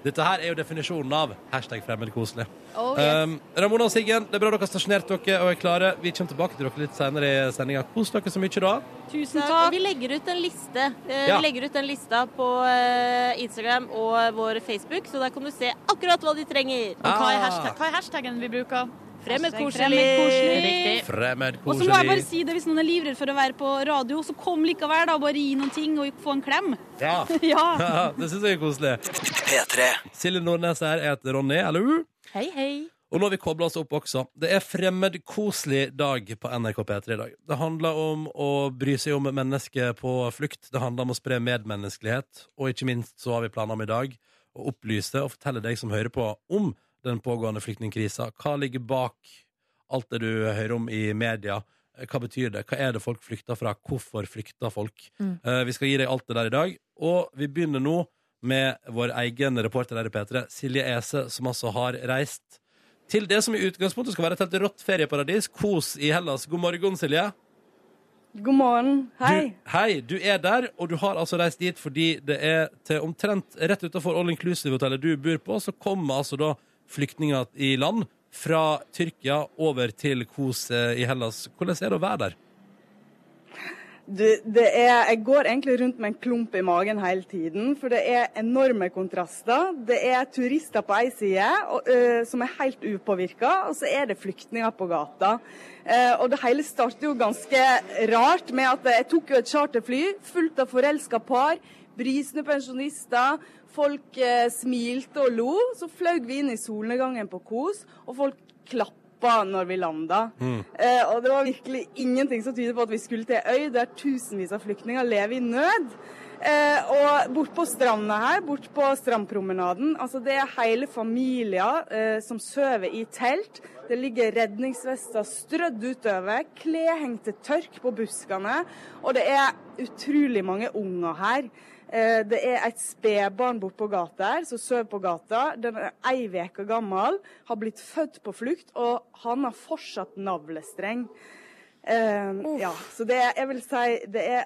dette her er jo definisjonen av hashtag fremmedkoselig. Oh, yes. Um, Ramona og Siggen, det er bra dere har stasjonert dere og er klare. Vi kommer tilbake til dere litt senere i sendinga. Kos dere så mye da. Tusen takk. takk. vi legger ut en liste. Eh, Ja. Vi legger ut en lista på eh, Instagram og vår Facebook, så der kan du se akkurat hva de trenger. Og hva er, Ah. hashtag, hva er hashtaggen vi bruker? Fremmedkoselig. Riktig. Og så må jeg bare si det, hvis noen er livredd for å være på radio, så kom likevel, da. Bare gi noen ting og få en klem. Ja. Ja. det syns jeg er koselig. P3. Silje Nordnes her. Jeg heter Ronny. Hallo. Hei, hei. Og nå har vi kobla oss opp også. Det er fremmedkoselig dag på NRK P3 i dag. Det handler om å bry seg om mennesker på flukt. Det handler om å spre medmenneskelighet. Og ikke minst så har vi planer om i dag å opplyse og fortelle deg som hører på, om den pågående flyktningkrisa. Hva ligger bak alt det du hører om i media? Hva betyr det? Hva er det folk flykter fra? Hvorfor flykter folk? Mm. Eh, vi skal gi deg alt det der i dag. Og vi begynner nå med vår egen reporter her i P3, Silje Ese, som altså har reist til det som i utgangspunktet skal være et helt rått ferieparadis. Kos i Hellas. God morgen, Silje. God morgen. Hei. Du, hei, du er der, og du har altså reist dit fordi det er til omtrent rett utenfor All Inclusive-hotellet du bor på, så kommer altså da flyktninger i land fra Tyrkia over til Kos eh, i Hellas. Hvordan er det å være der? Det, det er, jeg går egentlig rundt med en klump i magen hele tiden, for det er enorme kontraster. Det er turister på ei side og, øh, som er helt upåvirka, og så er det flyktninger på gata. Eh, og det hele starter jo ganske rart med at jeg tok jo et charterfly fullt av forelska par, brisende pensjonister. Folk eh, smilte og lo. Så fløy vi inn i solnedgangen på Kos, og folk klappa når vi landa. Eh, og det var virkelig ingenting som tyder på at vi skulle til ei øy der tusenvis av flyktninger lever i nød. Eh, og bort på stranda her, bort på strandpromenaden, altså det er hele familier eh, som sover i telt. Det ligger redningsvester strødd utover, klær hengt til tørk på buskene, og det er utrolig mange unger her. Eh, det er et spedbarn borte på gata her som sover på gata. Den er ei uke gammel, har blitt født på flukt, og han har fortsatt navlestreng. Uh, ja, så det er, jeg vil si det er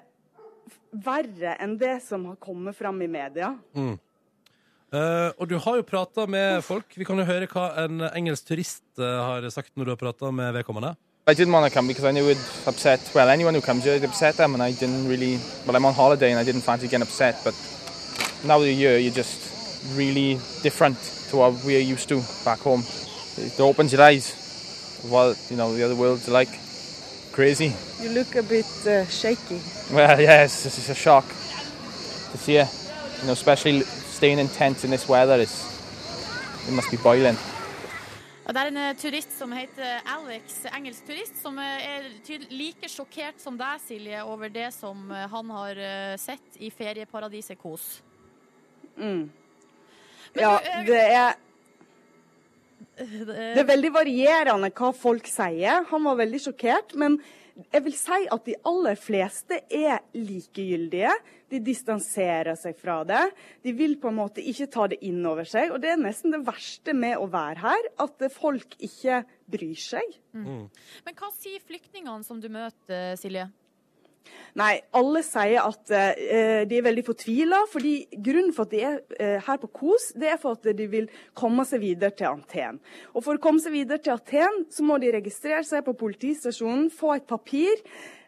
verre enn det som har kommet fram i media. Eh, og du har jo prata med folk. Vi kan jo høre hva en engelsk turist har sagt når du har prata med vedkommende. I didn't want to come because I knew it'd upset, well, anyone who comes here, it'd upset them, and I didn't really, well, I'm on holiday and I didn't fancy getting upset, but now that you're here, you're just really different to what we're used to back home. It opens your eyes of what, you know, the other world's like. Crazy. You look a bit uh, shaky. Well, yes, this is a shock to see it. You know, especially staying in tents in this weather, is, it must be boiling. Det er en eh, turist som heter Alex, engelsk turist, som eh, er like sjokkert som deg, Silje, over det som eh, han har sett i ferieparadiset Kos. Mm. Men Ja, du, det er Det Det er veldig varierende hva folk sier. Han var veldig sjokkert. Men jeg vil si at de aller fleste er likegyldige. De distanserer seg fra det. De vil på en måte ikke ta det inn over seg. Og det er nesten det verste med å være her, at folk ikke bryr seg. Men hva sier flyktningene som du møter, Silje? Nei, alle sier at eh, de er veldig fortvila. fordi Grunnen for at de er eh, her på KOS, det er for at de vil komme seg videre til Aten. Og For å komme seg videre til Aten, så må de registrere seg på politistasjonen, få et papir.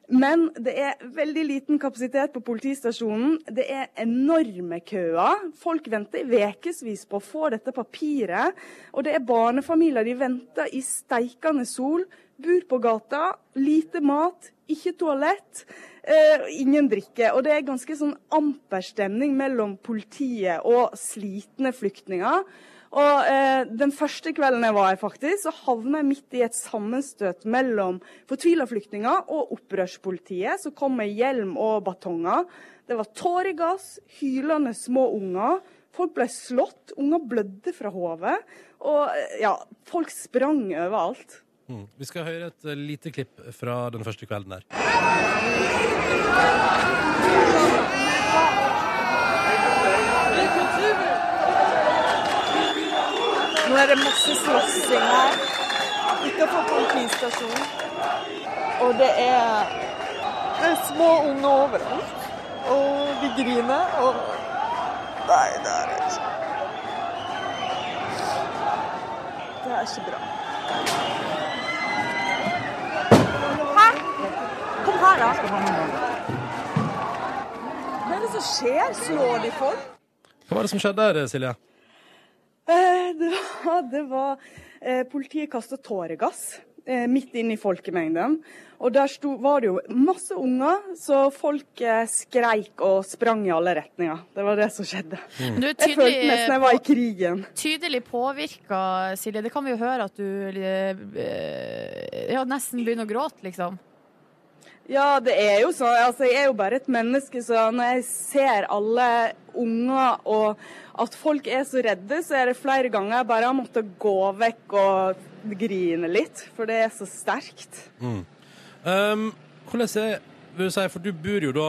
Men det er veldig liten kapasitet på politistasjonen. Det er enorme køer. Folk venter i ukevis på å få dette papiret. Og det er barnefamilier. De venter i steikende sol, bor på gata, lite mat, ikke toalett. Eh, ingen drikke. Og det er ganske sånn amper stemning mellom politiet og slitne flyktninger. Og eh, Den første kvelden jeg var her, faktisk, så havna jeg midt i et sammenstøt mellom fortvila flyktninger og opprørspolitiet, som kom med hjelm og batonger. Det var tåregass, hylende små unger. Folk ble slått, unger blødde fra hodet. Og eh, ja, folk sprang overalt. Mm. Vi skal høre et eh, lite klipp fra den første kvelden der. Nå er det masse slåssing her utenfor politistasjonen. Og det er, det er små unger overalt. Og de griner. Og Nei, det er ikke Det er ikke bra. Hæ? Kom her, da. Hva er det som skjer? Slår de folk? Hva var det som skjedde der, Silje? Eh, Det var, det var eh, Politiet kasta tåregass eh, midt inn i folkemengden. Og der sto, var det jo masse unger, så folk skreik og sprang i alle retninger. Det var det som skjedde. Mm. du er Jeg følte nesten jeg var i krigen. tydelig påvirka, Silje. Det kan vi jo høre at du ja, nesten begynner å gråte, liksom. Ja, det er jo sånn. Altså, jeg er jo bare et menneske, så når jeg ser alle unger og at folk er så redde, så er det flere ganger jeg bare har måttet gå vekk og grine litt. For det er så sterkt. Um, hvordan er, vil du si, for du bor jo da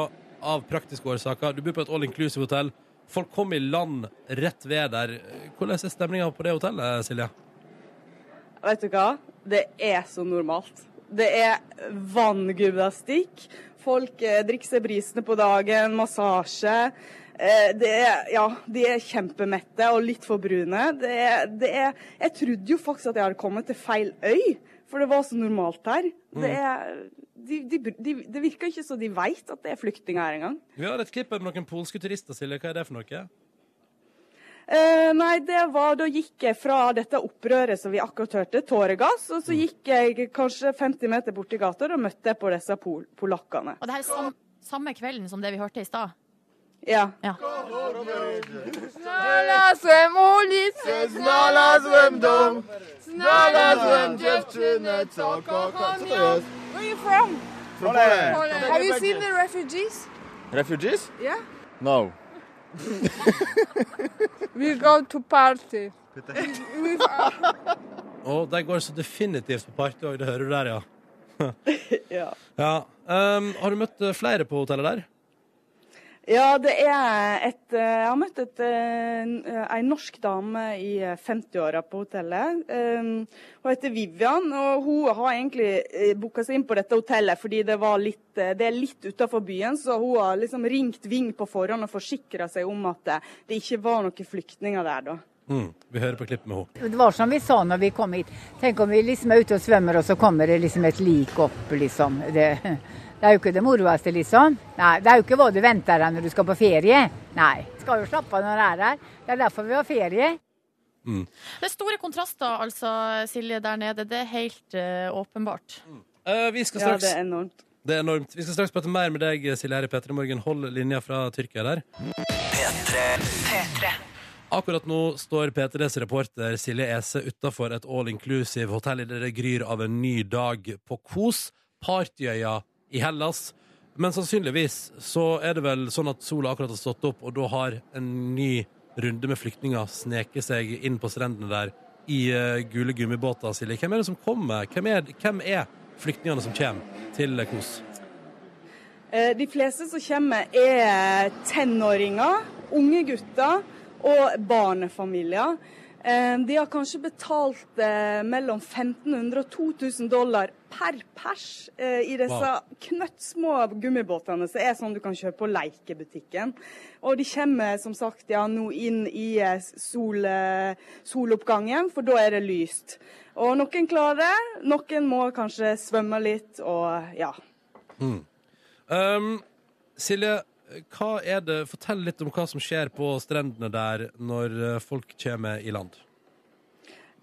av praktiske årsaker, du bor på et all inclusive hotell. Folk kom i land rett ved der. Hvordan er stemninga på det hotellet, Silje? Vet du hva? Det er så normalt. Det er vanngymnastikk. Folk eh, drikker seg brisene på dagen, massasje. Eh, det er, ja, de er kjempemette og litt for brune. Det er, det er, jeg trodde jo faktisk at jeg hadde kommet til feil øy, for det var så normalt her. Det er de, de, de, Det virker ikke så de veit at det er flyktninger her engang. Vi har et klipp med noen polske turister, Silje. Hva er det for noe? Eh, nei, det var Da gikk jeg fra dette opprøret som vi akkurat hørte, tåregass, og så gikk jeg kanskje 50 meter borti gata, og møtte jeg på disse pol polakkene. Og det her er sam samme kvelden som det vi hørte i stad? Ja. ja. Znalazłem ulicę, znalazłem dom, znalazłem dziewczynę, co kocha. Co to jest? Where are you from? From Poland. Poland. Have you seen the refugees? Refugees? Yeah. No. We go to party. Og de går så definitivt på party òg, det hører du der, ja. ja. ja. Um, har du møtt eh, flere på hotellet der? Ja, det er et eh, Jeg har møtt et, eh, ei norsk dame i 50-åra på hotellet. Um, Hun heter Vivian, og hun har egentlig booka seg inn på dette hotellet fordi det, var litt, det er litt utafor byen, så hun har liksom ringt Ving på forhånd og forsikra seg om at det ikke var noen flyktninger der da. Mm. Vi hører på klippet med henne. Det var som vi sa når vi kom hit. Tenk om vi liksom er ute og svømmer, og så kommer det liksom et lik opp, liksom. Det, det er jo ikke det moroeste, liksom. Nei, det er jo ikke hva du venter deg når du skal på ferie. Nei. Skal jo slappe av når du er her. Det er derfor vi har ferie. Mm. Det er store kontraster, altså, Silje, der nede. Det er helt uh, åpenbart. Uh, vi skal straks... Ja, det er enormt. Det er enormt. Vi skal straks prate mer med deg, Silje, her i P3 Morgen. Hold linja fra Tyrkia der. P3. Akkurat nå står P3s reporter Silje Ese utafor et all inclusive hotell i det gryr av en ny dag på Kos, partyøya i Hellas. Men sannsynligvis så er det vel sånn at sola akkurat har stått opp, og da har en ny runde med flyktninger sneket seg inn på strendene der i uh, gule gummibåter, Silje. Hvem er det som kommer? Hvem er, hvem er flyktningene som kommer til Kos? Eh, De fleste som kommer, er tenåringer, unge gutter og barnefamilier. Eh, De har kanskje betalt eh, mellom 1500 og 2000 dollar per pers eh, i disse Wow. knøttsmå gummibåtene som er sånn du kan kjøpe på lekebutikken. Og de kommer som sagt ja, nå inn i sol, soloppgangen, for da er det lyst. Og noen klarer det, noen må kanskje svømme litt og ja. Mm. Um, Silje, hva er det, fortell litt om hva som skjer på strendene der når eh, folk kommer i land.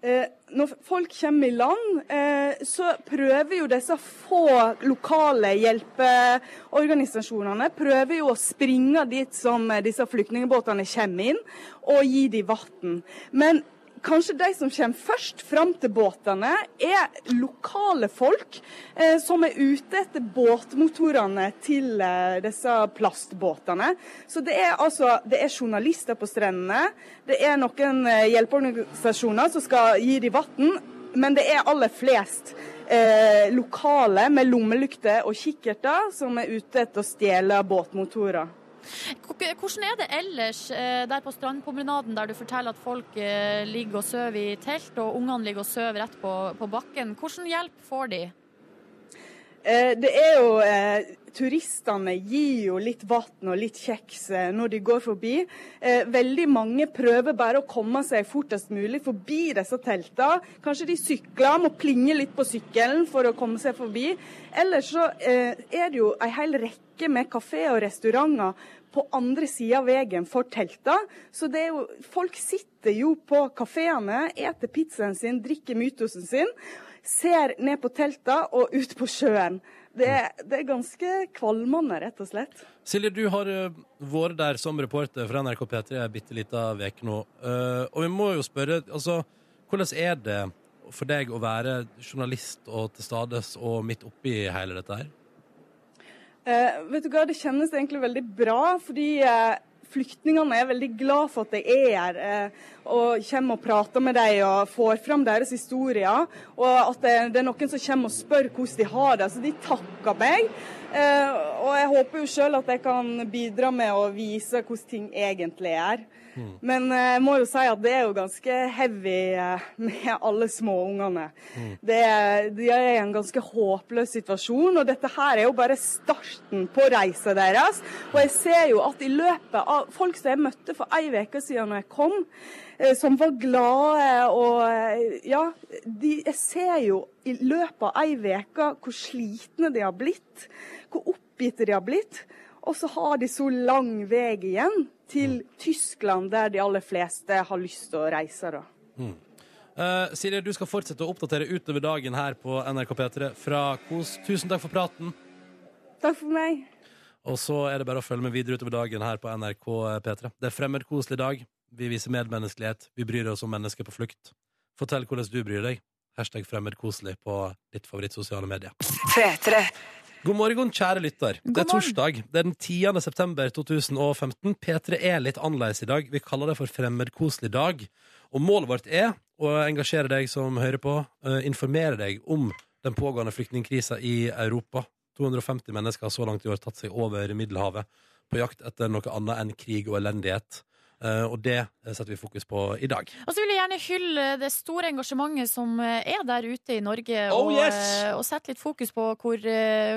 Eh, når folk kommer i land, eh, så prøver jo disse få lokale hjelpeorganisasjonene prøver jo å springe dit som eh, disse flyktningbåtene kommer inn, og gi dem vann. Men kanskje de som kommer først fram til båtene, er lokale folk eh, som er ute etter båtmotorene til eh, disse plastbåtene. Så det er altså det er journalister på strendene, det er noen eh, hjelpeorganisasjoner som skal gi dem vann, men det er aller flest eh, lokale med lommelykter og kikkerter som er ute etter å stjele båtmotorer. Hvordan er det ellers eh, der på strandpromenaden, der du forteller at folk eh, ligger og sover i telt, og ungene ligger og sover rett på, på bakken? Hvordan hjelp får de? Eh, Det er jo eh, Turistene gir jo litt vann og litt kjeks når de går forbi. Eh, Veldig mange prøver bare å komme seg fortest mulig forbi disse teltene. Kanskje de sykler, må plinge litt på sykkelen for å komme seg forbi. Ellers så er det jo en hel rekke med kafé og restauranter på andre sida av veien for telta. Så det er jo, folk sitter jo på kafeene, eter pizzaen sin, drikker mytosen sin, ser ned på telta og ut på sjøen. Det, det er ganske kvalmende, rett og slett. Silje, du har eh, vært der som reporter for NRK P3 ei bitte lita uke nå. Eh, og vi må jo spørre, altså, hvordan er det for deg å være journalist og til stades og midt oppi hele dette her? Eh, vet du hva, Det kjennes egentlig veldig bra, fordi eh, flyktningene er veldig glad for at jeg er her. Eh, og kommer og prater med dem og får fram deres historier. Og at det, det er noen som kommer og spør hvordan de har det. Så de takker meg. Eh, og jeg håper jo sjøl at jeg kan bidra med å vise hvordan ting egentlig er. Men eh, jeg må jo si at det er jo ganske heavy eh, med alle småungene. Det er, de er i en ganske håpløs situasjon, og dette her er jo bare starten på reisa deres. Og jeg ser jo at i løpet av folk som jeg møtte for ei uke siden når jeg kom, eh, som var glade og Ja, de, jeg ser jo i løpet av ei uke hvor slitne de har blitt, hvor oppgitte de har blitt. Og så har de så lang vei igjen til Tyskland, der de aller fleste har lyst til å reise. da. Eh, Silje, du skal fortsette å oppdatere utover dagen her på NRK P3 fra Kos. Tusen takk for praten. Takk for meg. Og så er det bare å følge med videre utover dagen her på NRK P3. Det er fremmedkoselig dag. Vi viser medmenneskelighet. Vi bryr oss om mennesker på flukt. Fortell hvordan du bryr deg. Hashtag fremmedkoselig på ditt favorittsosiale medie. God morgen, kjære lytter. det er torsdag. Det er den 10. september 2015. P3 er litt annerledes i dag. Vi kaller det for fremmedkoselig dag. Og målet vårt er å engasjere deg som hører på, eh, informere deg om den pågående flyktningkrisa i Europa. 250 mennesker har så langt i år tatt seg over Middelhavet på jakt etter noe annet enn krig og elendighet. Eh, og det setter vi fokus på i dag. Og så vil jeg gjerne hylle det store engasjementet som eh, er der ute i Norge, Oh, og, yes! eh, og sette litt fokus på hvor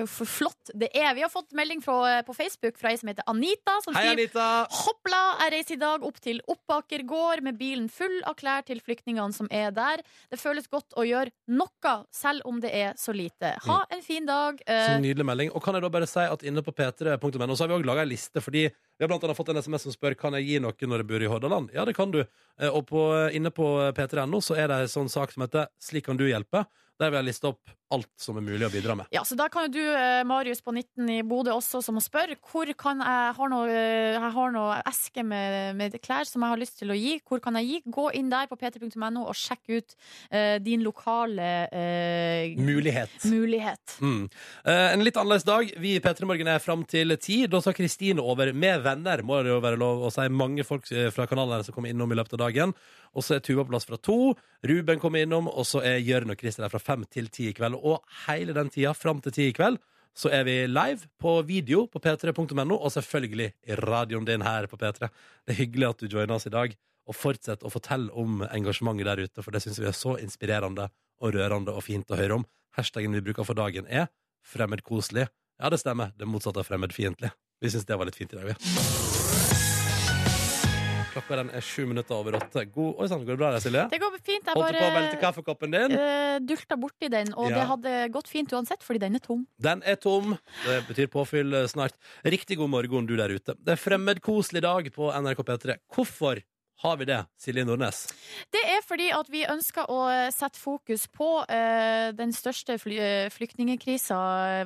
flott det er. Vi har fått melding fra, på Facebook fra ei som heter Anita, som Hei, skriver Anita! Hoppla, jeg reiser i dag opp til Oppaker gård med bilen full av klær til flyktningene som er der. Det føles godt å gjøre noe, selv om det er så lite. Ha en fin dag. Så nydelig melding. Og kan jeg da bare si at inne på p3.no så har vi òg laga ei liste, fordi vi har blant annet fått en SMS som spør kan jeg gi noe når jeg bor i Hordaland. Ja, det kan du. Eh, Og på, inne på p3.no så er det en sånn sak som heter Slik kan du hjelpe, der vi har lista opp alt som er mulig å bidra med. Ja, så da kan jo du, eh, Marius på 19 i Bodø også, som må spørre hvor kan jeg har noe, eh, jeg har noe eske med, med klær som jeg har lyst til å gi. Hvor kan jeg gi? Gå inn der på p3.no og sjekk ut uh, din lokale uh, Mulighet. mulighet. Mm. Uh, en litt annerledes dag. Vi i P3 Morgen er fram til ti. Da tar Kristine over med venner, må det jo være lov å si. Mange folk fra kanalen her som kommer innom i løpet av dagen. Og så er Tuva på plass fra to. Ruben kommer innom, og så er Jørn og Christer der fra fem til ti i kveld. Og hele den tida, fram til ti i kveld, så er vi live på video på p3.no, og selvfølgelig i radioen din her på P3. Det er hyggelig at du joiner oss i dag, og fortsett å fortelle om engasjementet der ute, for det syns vi er så inspirerende og rørende og fint å høre om. Hashtaggen vi bruker for dagen er fremmedkoselig. Ja, det stemmer. Det motsatte av fremmedfiendtlig. Vi syns det var litt fint i dag, vi. Klokka den er sju minutter over åtte. God Oi sann, går det bra der, Silje? Det går fint. Jeg Holdt du på å velte bare kaffekoppen din? uh, dulta borti den, og Ja. det hadde gått fint uansett, fordi den er tom. Den er tom. Det betyr påfyll eh, snart. Riktig god morgen, du der ute. Det er fremmedkoselig dag på NRK P3. Hvorfor har vi det, Silje Nordnes? Det er fordi at vi ønsker å sette fokus på uh, den største fly, eh, flyktningkrisa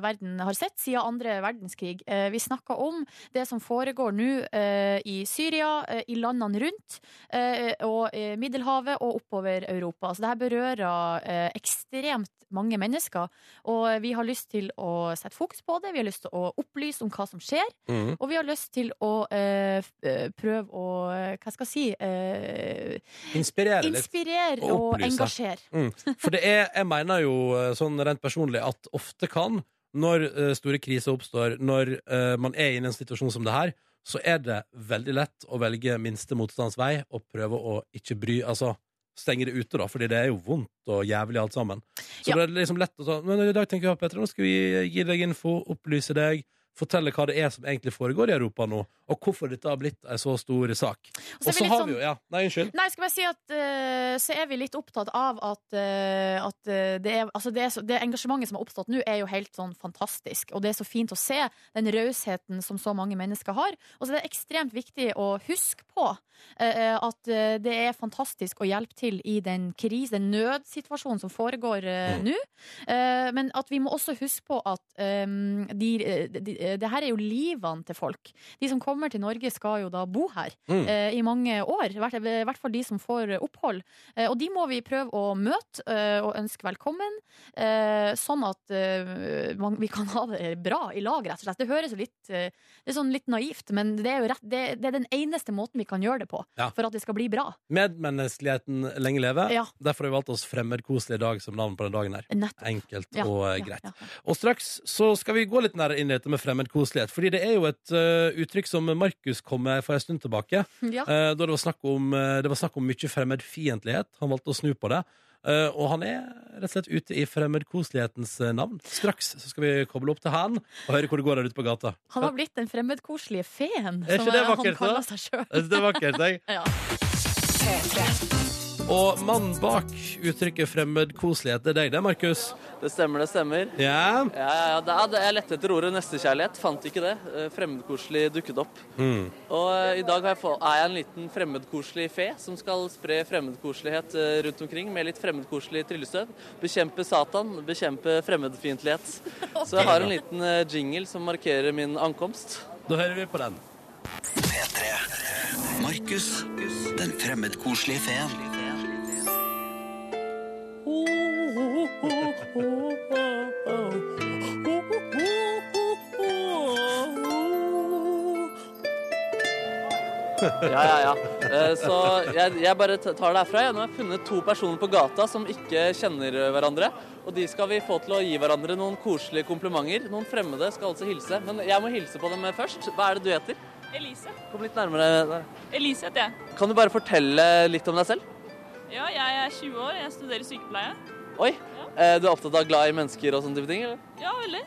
verden har sett siden andre verdenskrig. Uh, vi snakker om det som foregår nå uh, i Syria, eh, i landene rundt, eh, og eh, Middelhavet og oppover Europa. Så dette berører eh, ekstremt mange mennesker, og vi har lyst til å sette fokus på det. Vi har lyst til å opplyse om hva som skjer, Mhm. og vi har lyst til å eh, eh, prøve å eh, Hva skal jeg si? Eh, Inspirere litt. Inspirere og og engasjere. Mm. For det er, jeg mener jo eh, sånn rent personlig at ofte kan, når eh, store kriser oppstår, når eh, man er i en situasjon som det her, så er det veldig lett å velge minste motstands vei og prøve å ikke bry Altså stenge det ute, da, fordi det er jo vondt og jævlig alt sammen. Så Ja. det er liksom lett å si Men i dag tenker jeg, Petra, nå skal vi gi deg info, opplyse deg, fortelle hva det er som egentlig foregår i Europa nå, og hvorfor dette har blitt en så stor sak. Og så har sånn- vi jo Ja, nei, unnskyld. Nei, skal jeg si at uh, så er vi litt opptatt av at, uh, at eh, det, er, altså det, er så, det engasjementet som har oppstått nå, er jo helt sånn fantastisk. Og det er så fint å se den rausheten som så mange mennesker har. Og så er det ekstremt viktig å huske på uh, at det er fantastisk å hjelpe til i den krise, den nødsituasjonen som foregår mm. nå. Men at vi må også huske på at eh, de, de, de, det her er jo livene til folk. De som kommer kommer til Norge, skal jo da bo her Mm. eh, i mange år. I hvert, hvert fall de som får opphold. Eh, og de må vi prøve å møte eh, og ønske velkommen, eh, sånn at eh, man, vi kan ha det bra i lag, rett og slett. Det høres jo litt, eh, det er sånn litt naivt, men det er jo rett, det, det er den eneste måten vi kan gjøre det på Ja. for at det skal bli bra. Medmenneskeligheten lenge leve. Ja. Derfor har vi valgt oss Fremmedkoselig dag som navn på den dagen her. Nettopp. Enkelt Ja, og greit. Og straks så skal vi gå litt nærmere inn i dette med fremmedkoselighet. Fordi det er jo et uh, uttrykk som Markus kom med for en stund tilbake. Ja. eh, da det var snakk om, eh, det var snakk om mye fremmedfiendtlighet. Han valgte å snu på det. Uh, og han er rett og slett ute i fremmedkoselighetens navn. Straks så skal vi koble opp til han og høre hvor det går der ute på gata. Han har blitt den fremmedkoselige feen, Er som han vakkert, da? kaller seg sjøl. Det er vakkert, jeg. Ja. Og mannen bak uttrykket fremmedkoselighet, det er deg det, Markus? Det stemmer, det stemmer. Ja? Ja, ja, ja, det det- jeg lette etter ordet nestekjærlighet, fant ikke det. Eh, Fremmedkoselig dukket opp. Mm. Og eh, i dag har jeg få, er jeg en liten fremmedkoselig fe som skal spre fremmedkoselighet eh, rundt omkring med litt fremmedkoselig tryllestøv. Bekjempe Satan, bekjempe fremmedfiendtlighet. Så jeg har en liten jingle som markerer min ankomst. Da hører vi på den. P3. Markus, den fremmedkoselige feen. Ja, ja, ja. Eh, Så jeg, jeg bare tar det herfra. Jeg har funnet to personer på gata som ikke kjenner hverandre. Og de skal vi få til å gi hverandre noen koselige komplimenter. Noen fremmede skal altså hilse. Men jeg må hilse på dem først. Hva er det du heter? Elise. Kom litt nærmere. der. Elise heter jeg. Kan du bare fortelle litt om deg selv? Ja, jeg er 20 år, jeg studerer sykepleie. Oi, eh, du er opptatt av glad i mennesker og sånne type ting? eller? Ja, veldig.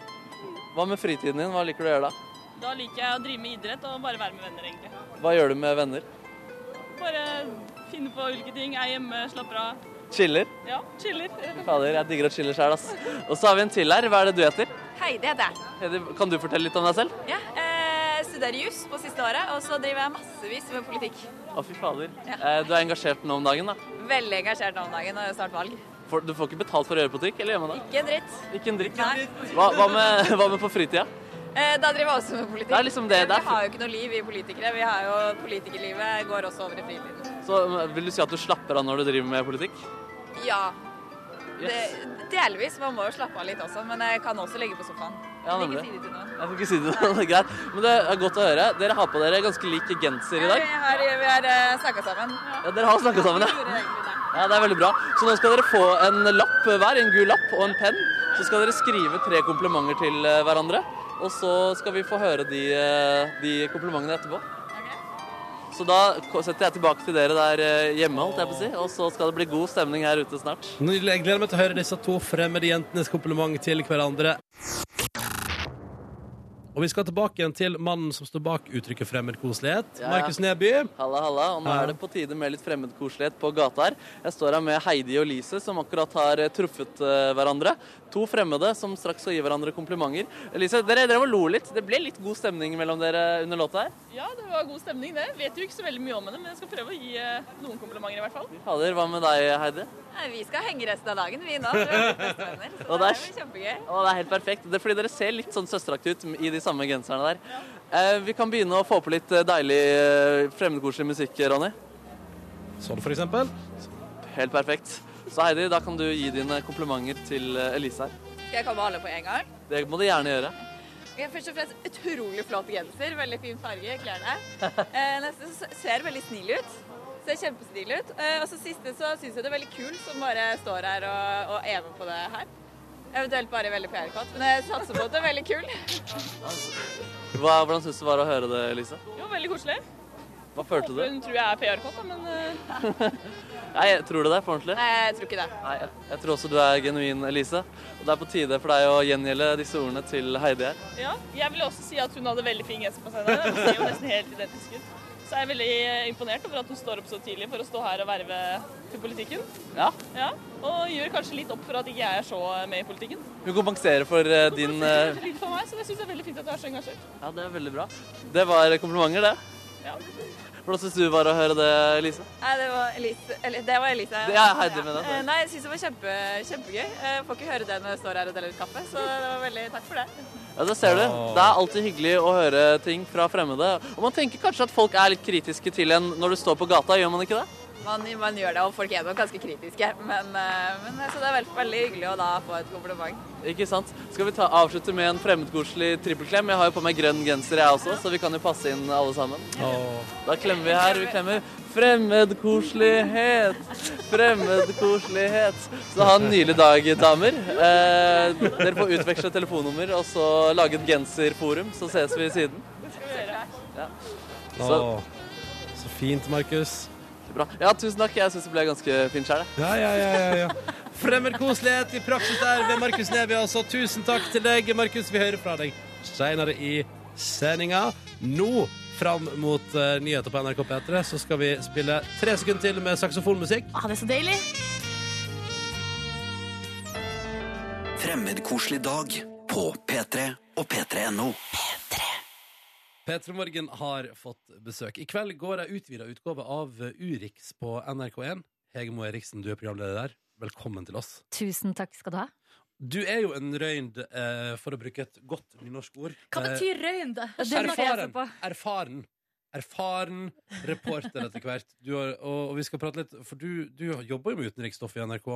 Hva med fritiden din? Hva liker du å gjøre da? Da liker jeg å drive med idrett og bare være med venner, egentlig. Hva gjør du med venner? Bare finne på ulike ting, er hjemme, slapper av. Chiller? Ja, chiller. Fader, jeg digger å chille sjøl, ass. Og så har vi en til her. Hva er det du heter? Heidi heter jeg. Heidi, Kan du fortelle litt om deg selv? Ja, jeg studerer juss på siste året, og så driver jeg massevis med politikk. Å, fy fader. Ja. Du er engasjert nå om dagen, da. Veldig engasjert nå om dagen, og det er snart valg. For, du får ikke betalt for å gjøre politikk, eller gjør man det? Ikke en dritt. Ikke en dritt? Nei. Hva, hva, med, hva med på fritida? Eh, da driver jeg også med politikk. Det er liksom det, det Vi har jo ikke noe liv, vi politikere. Vi har jo Politikerlivet går også over i fritiden. Så eh, Vil du si at du slapper av når du driver med politikk? Ja. Det, delvis. Man må jo slappe av litt også, men jeg kan også ligge på sofaen. Ja, Jeg nemlig. Jeg får ikke si det, til noen. greit. Men det er godt å høre. Dere har på dere ganske lik genser i Ja, dag. vi har, vi har eh, snakka sammen. Ja, Dere har snakka sammen, ja. Ja, Det er veldig bra. Så nå skal dere få en lapp hver, en gul lapp og en penn. Så skal dere skrive tre komplimenter til eh, hverandre. Og så skal vi få høre de, eh, de komplimentene etterpå. Så da setter jeg tilbake til dere der hjemme, holdt jeg på å si. Og så skal det bli god stemning her ute snart. Nå- Jeg gleder meg til å høre disse to fremmede jentenes kompliment til hverandre. Og vi skal tilbake igjen til mannen som står bak uttrykket fremmedkoselighet. Ja, ja. Markus Neby. Halla, halla. Og nå er det på tide med litt fremmedkoselighet på gata her. Jeg står her med Heidi og Lise, som akkurat har eh, truffet eh, hverandre. To fremmede som straks skal gi hverandre komplimenter. Elise, dere drev og lo litt. Det ble litt god stemning mellom dere under låta her. Ja, det var god stemning, det. Vet jo ikke så veldig mye om henne, men jeg skal prøve å gi eh, noen komplimenter i hvert fall. Fader, hva med deg, Heidi? Nei, Vi skal henge resten av dagen, vi nå. Vi er bestevenner, så Og det det er- blir kjempegøy. Det er helt perfekt. Det er fordi dere ser litt sånn søsteraktig ut i de samme genserne der. Eh, vi kan begynne å få på litt eh, deilig eh, fremmedkoselig musikk, Ronny. Sånn for eksempel. Helt perfekt. Så Heidi, da kan du gi dine komplimenter til eh, Elise her. Skal jeg komme alle på en gang? Det må du gjerne gjøre. Jeg først og fremst utrolig flott genser, veldig fin farge i klærne. Eh, neste ser veldig snill ut. Ser kjempesnill ut. Eh, og så siste så syns jeg det er veldig kul som bare står her og, og er med på det her. Eventuelt bare veldig PR-kåt, men jeg satser på at det er veldig kul. Hva, hvordan syns du det var å høre det, Elise? Jo, veldig koselig. Hva følte du? Hun tror jeg er PR-kåt, da, men eh, Nei, Tror du det på ordentlig? Nei, jeg tror ikke det. Nei, jeg, jeg tror også du er genuin, Elise. Og det er på tide for deg å gjengjelde disse ordene til Heidi her. ja. Jeg vil også si at hun hadde veldig fin genser på seg. Hun ser jo nesten helt identisk ut. Så jeg er veldig eh, imponert over at hun står opp så tidlig for å stå her og verve til politikken. Ja. Ja, Og gjør kanskje litt opp for at ikke jeg er så med i politikken. Hun kompenserer for eh, din Hun Det er litt for meg, så det syns jeg er veldig fint at du er så engasjert. Ja, det er veldig bra. Det var komplimenter, det. Ja. Hvordan syns du det var å høre det, Elise? Nei, det var Elise. Eller, det var Elise. Det er Heidi med det. Eh, Nei, jeg syns det var kjempe, kjempegøy. Jeg får ikke høre det når jeg står her og deler ut kaffe, så det var veldig takk for det. Ja, det ser du. Det er alltid hyggelig å høre ting fra fremmede. Og man tenker kanskje at folk er litt kritiske til en når du står på gata, gjør man ikke det? Man, man gjør det, og folk er nok ganske kritiske. Men, eh, men så det er veldig, veldig hyggelig å da få et kompliment. Ikke sant? Skal vi ta, avslutte med en fremmedkoselig trippelklem? Jeg har jo på meg grønn genser jeg også, så vi kan jo passe inn alle sammen. Da klemmer vi her. Vi klemmer fremmedkoselighet. Fremmedkoselighet. Så ha en nylig dag, damer. Eh, dere får utveksle telefonnummer og så lage et genserforum, så ses vi siden. Ja. Så, Åh, så fint, Markus. Bra. Ja, tusen takk. Jeg syns det ble ganske fint sjøl, jeg. Ja, ja, ja, ja, ja. Fremmedkoselighet i praksis der ved Markus Neby, altså. Tusen takk til deg, Markus. Vi hører fra deg senere i sendinga. Nå, fram mot uh, nyheter på NRK P3, så skal vi spille tre sekunder til med saksofonmusikk. Ah, det er så deilig. Fremmedkoselig dag på P3 og p3.no. P3 Morgen har fått besøk. I kveld går ei utvida utgave av Urix på NRK1. Hege Moe Eriksen, du er programleder der. Velkommen til oss. Tusen takk skal du ha. Du er jo en røynd, eh, for å bruke et godt nynorsk ord. Hva Eh, betyr røynd? Erfaren, erfaren Erfaren reporter etter hvert du har, og vi skal prate litt For du, du jobber jo med utenriksstoff i NRK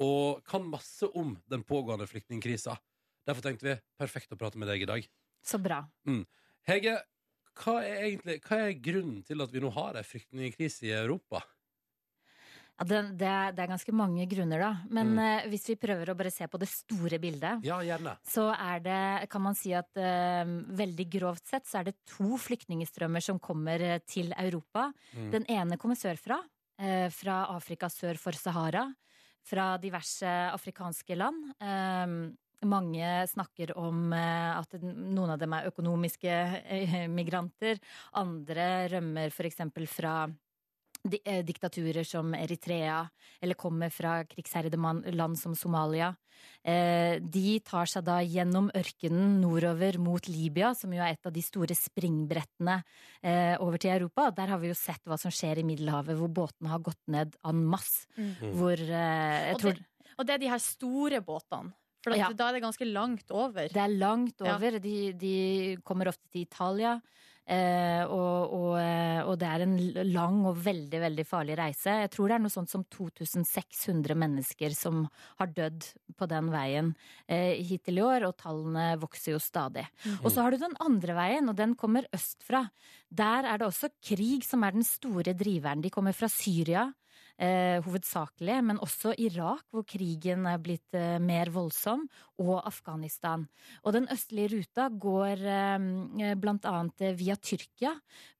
Og kan masse om den pågående flyktningkrisa Derfor tenkte vi, perfekt å prate med deg i dag Så bra. mm. Hege, hva er egentlig Hva er grunnen til at vi nå har en flyktningkrise i Europa? Ja, det, det, er, det er ganske mange grunner, da. Men Mm. eh, hvis vi prøver å bare se på det store bildet, Ja, så er det, kan man si at eh, veldig grovt sett, så er det to flyktningstrømmer som kommer eh, til Europa. Mm. Den ene kommer sørfra, eh, fra Afrika sør for Sahara, fra diverse afrikanske land. Eh, mange snakker om eh, at noen av dem er økonomiske eh, migranter. Andre rømmer f.eks. fra eh, diktaturer som Eritrea, eller kommer fra krigsherjede land som Somalia. Eh, de tar seg da gjennom ørkenen nordover mot Libya, som jo er et av de store springbrettene eh, over til Europa. Der har vi jo sett hva som skjer i Middelhavet, hvor båtene har gått ned en masse. Mm. Hvor eh, jeg tror og det er de her store båtene. For at Ja. da er det ganske langt over. Det er langt Ja. over. De, de kommer ofte til Italia. Eh, og, og, eh, og det er en lang og veldig veldig farlig reise. Jeg tror det er noe sånt som 2600 mennesker som har dødd på den veien eh, hittil i år, og tallene vokser jo stadig. Mm. Og så har du den andre veien, og den kommer østfra. Der er det også krig som er den store driveren. De kommer fra Syria. Eh, hovedsakelig, men også Irak, hvor krigen er blitt eh, mer voldsom, og Afghanistan. Og den østlige ruta går eh, blant annet eh, via Tyrkia,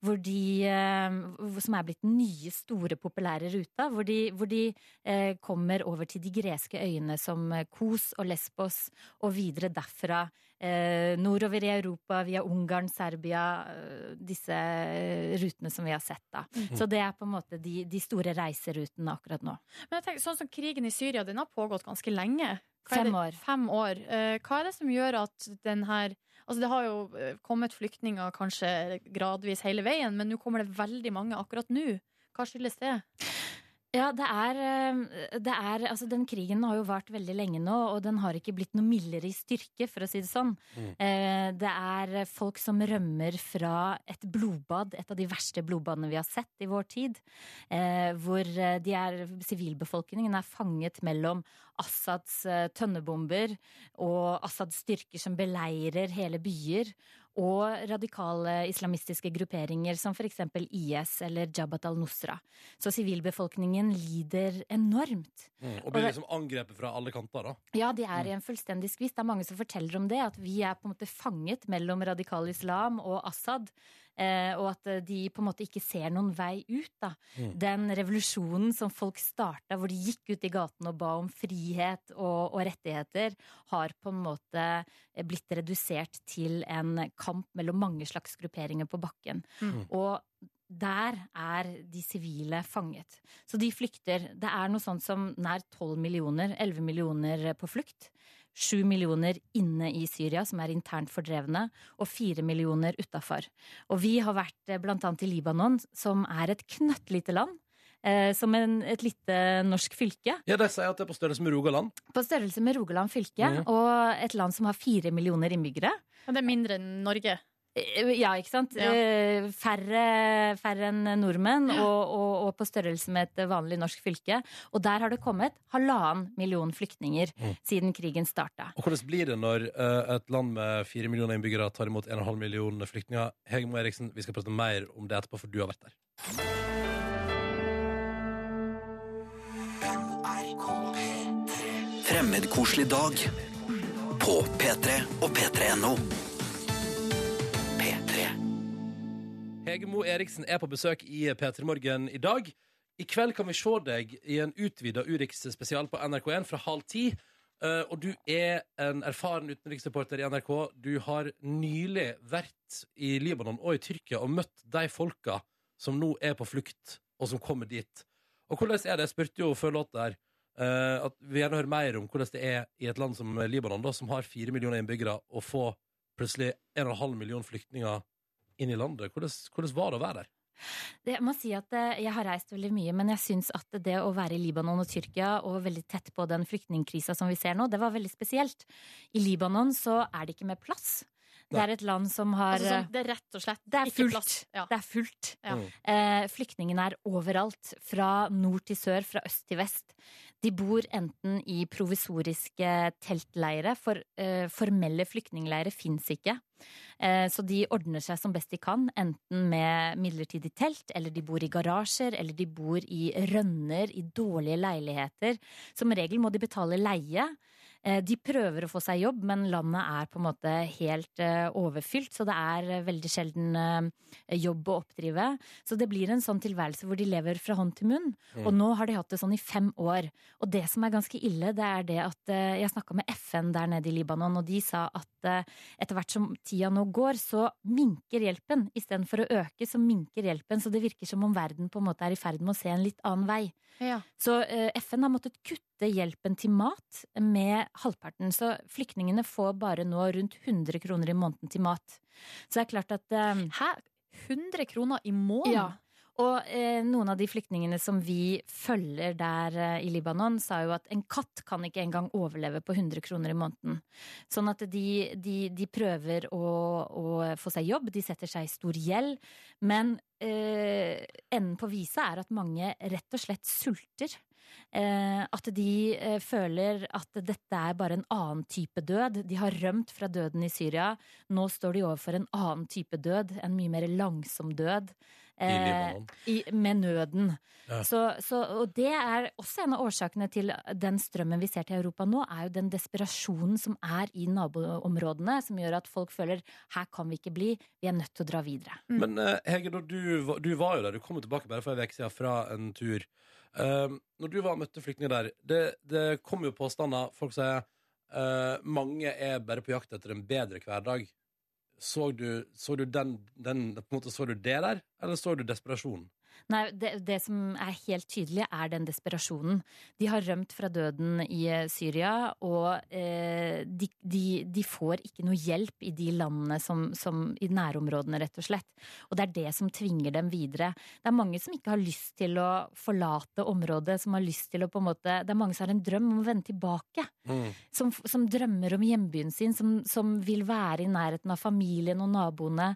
de, eh, som er blitt den nye, store, populære ruta, hvor de, hvor de eh, kommer over til de greske øyene som eh, Kos og Lesbos, og videre derfra. Eh, nordover i Europa, via Ungarn, Serbia, eh, disse eh, rutene som vi har sett. da. Mm. Så det er på en måte de, de store reiserutene akkurat nå. Men jeg tenker, sånn som krigen i Syria, den har pågått ganske lenge. Fem år. Fem år. Hva er det som gjør at den her Altså Det har jo kommet flyktninger kanskje gradvis hele veien, men nå kommer det veldig mange akkurat nå. Hva skyldes det? Ja, det er, eh, det er Altså, den krigen har jo vart veldig lenge nå, og den har ikke blitt noe mildere i styrke, for å si det sånn. Mm. Eh, Det er folk som rømmer fra et blodbad, et av de verste blodbadene vi har sett i vår tid. eh, Hvor de er, sivilbefolkningen er fanget mellom Assads tønnebomber og Assads styrker som beleirer hele byer. Og radikale islamistiske grupperinger som f.eks. IS eller Jabhat al-Nusra. Så sivilbefolkningen lider enormt. Mm. Og blir liksom angrepet fra alle kanter da Ja, de er i en fullstendig skvis. Det er mange som forteller om det, at vi er på en måte fanget mellom radikal islam og Assad. Eh, og at eh, de på en måte ikke ser noen vei ut. Da. Mm. Den revolusjonen som folk starta, hvor de gikk ut i gaten og ba om frihet og, og rettigheter, har på en måte eh, blitt redusert til en kamp mellom mange slags grupperinger på bakken. Mm. Og der er de sivile fanget. Så de flykter. Det er noe sånt som nær 12 millioner, 11 millioner på flukt. 7 millioner inne i Syria, som er internt fordrevne, og 4 millioner utafor. Og vi har vært eh, blant annet i Libanon, som er et knøttlite land. eh, som en, et lite norsk fylke. Ja, De sier at det er på størrelse med Rogaland. På størrelse med Rogaland fylke, mm. og et land som har fire millioner innbyggere. Men det er mindre enn Norge. Eh, Ja, ikke sant? Ja. Eh, Færre, færre enn nordmenn, og, og, og på størrelse med et vanlig norsk fylke. Og der har det kommet halvannen million flyktninger Mm. siden krigen starta. Og Hvordan blir det når eh, et land med fire millioner innbyggere tar imot 1,5 millioner flyktninger? Hegmo Eriksen, vi skal prate mer om det etterpå, for du har vært der. Fremmedkoselig dag på P3 og p3.no. P3. Hege Moe Eriksen er på besøk i P3 Morgen i dag. I kveld kan vi se deg i en utvida Urix-spesial på NRK1 fra halv ti. Eh, og du er en erfaren utenriksreporter i NRK. Du har nylig vært i Libanon og i Tyrkia og møtt de folka som nå er på flukt, og som kommer dit. Og hvordan er det? Jeg spurte jo før låta her Uh, at vi gjerne hører mer om hvordan det er i et land som Libanon, da, som har fire millioner innbyggere, å få plutselig en og en halv million flyktninger inn i landet. Hvordan, hvordan var det å være der? Det, jeg må si at eh, Jeg har reist veldig mye, men jeg syns at det å være i Libanon og Tyrkia og veldig tett på den flyktningkrisa som vi ser nå, det var veldig spesielt. I Libanon så er det ikke mer plass. Det er et land som har Altså sånn, det er rett og slett det er ikke fullt. plass. Ja. Det er fullt. Ja. Eh, flyktningene er overalt, fra nord til sør, fra øst til vest. De bor enten i provisoriske teltleire, for eh, formelle flyktningleirer fins ikke. Eh, så de ordner seg som best de kan, enten med midlertidig telt, eller de bor i garasjer, eller de bor i rønner, i dårlige leiligheter. Som regel må de betale leie. Eh, De prøver å få seg jobb, men landet er på en måte helt eh, overfylt, så det er eh, veldig sjelden jobb å oppdrive. Så det blir en sånn tilværelse hvor de lever fra hånd til munn. Mm. Og nå har de hatt det sånn i fem år. Og det som er ganske ille, det er det at jeg snakka med FN der nede i Libanon, og de sa at etter hvert som tida nå går, så minker hjelpen. Istedenfor å øke, så minker hjelpen. Så det virker som om verden på en måte er i ferd med å se en litt annen vei. Ja. Så FN har måttet kutte hjelpen til mat med halvparten. Så flyktningene får bare nå rundt 100 kroner i måneden til mat. Så det er klart at eh, Hæ? 100 kroner i måneden? Ja. Og eh, noen av de flyktningene som vi følger der eh, i Libanon, sa jo at en katt kan ikke engang overleve på 100 kroner i måneden. Sånn at de, de, de prøver å, å få seg jobb, de setter seg i stor gjeld. Men eh, enden på visa er at mange rett og slett sulter. Eh, at de eh, føler at dette er bare en annen type død. De har rømt fra døden i Syria. Nå står de overfor en annen type død, en mye mer langsom død. I Libanon. med nøden. Ja. Så, så, og det er også en av årsakene til den strømmen vi ser til Europa nå, er jo den desperasjonen som er i naboområdene, som gjør at folk føler her kan vi ikke bli, vi er nødt til å dra videre. Men eh, Hege, du, du var jo der, du kom jo tilbake bare for en uke siden fra en tur. Um, når du var og møtte flyktninger der, det, det kom jo påstander. Folk sier uh, mange er bare på jakt etter en bedre hverdag. Så du, så du den, den på en måte, Så du det der, eller så du desperasjonen? Nei, det, det som er helt tydelig, er den desperasjonen. De har rømt fra døden i eh, Syria, og eh, de, de, de får ikke noe hjelp i de landene som, som i nærområdene, rett og slett. Og det er det som tvinger dem videre. Det er mange som ikke har lyst til å forlate området, som har lyst til å på en måte Det er mange som har en drøm om å vende tilbake. Som, som drømmer om hjembyen sin, som, som vil være i nærheten av familien og naboene.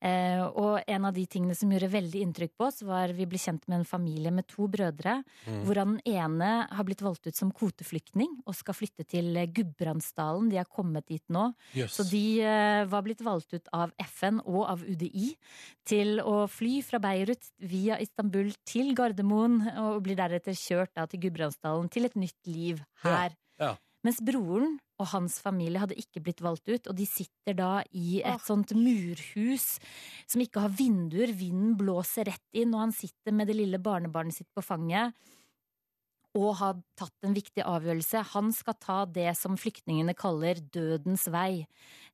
Eh, og en av de tingene som gjorde veldig inntrykk på oss, var vi blir kjent med en familie med to brødre, Mm. hvorav den ene har blitt valgt ut som kvoteflyktning og skal flytte til Gudbrandsdalen. De har kommet dit nå. Yes. Så de eh, var blitt valgt ut av FN og av UDI til å fly fra Beirut via Istanbul til Gardermoen, og blir deretter kjørt da til Gudbrandsdalen til et nytt liv her. Ja. Mens broren og hans familie hadde ikke blitt valgt ut, og de sitter da i et sånt murhus som ikke har vinduer. Vinden blåser rett inn, og han sitter med det lille barnebarnet sitt på fanget. Og har tatt en viktig avgjørelse. Han skal ta det som flyktningene kaller dødens vei.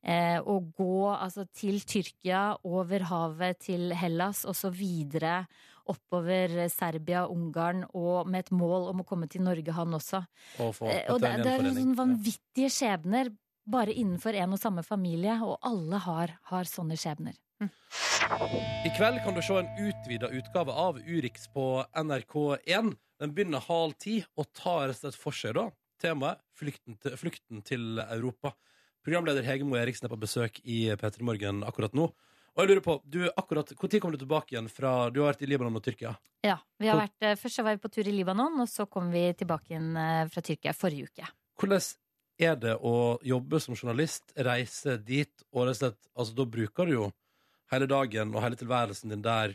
Eh, og gå altså, til Tyrkia, over havet til Hellas, og så videre oppover Serbia, Ungarn, og med et mål om å komme til Norge, han også. Og få Eh, og det, det er sånn vanvittige skjebner bare innenfor en og samme familie, og alle har, har sånne skjebner. I kveld kan du se en utvida utgave av Urix på NRK1. Den begynner halv ti og tar rett og slett for seg da temaet flykten til, flykten til Europa. Programleder Hege Moe Eriksen er på besøk i P3 Morgen akkurat nå. Og jeg lurer på, du, akkurat, Når kom du tilbake igjen fra Du har vært i Libanon og Tyrkia? Ja, vi har vært, eh, Først så var vi på tur i Libanon, og så kom vi tilbake igjen eh, fra Tyrkia forrige uke. Hvordan er det å jobbe som journalist, reise dit, og rett og slett Altså, da bruker du jo hele dagen og hele tilværelsen din der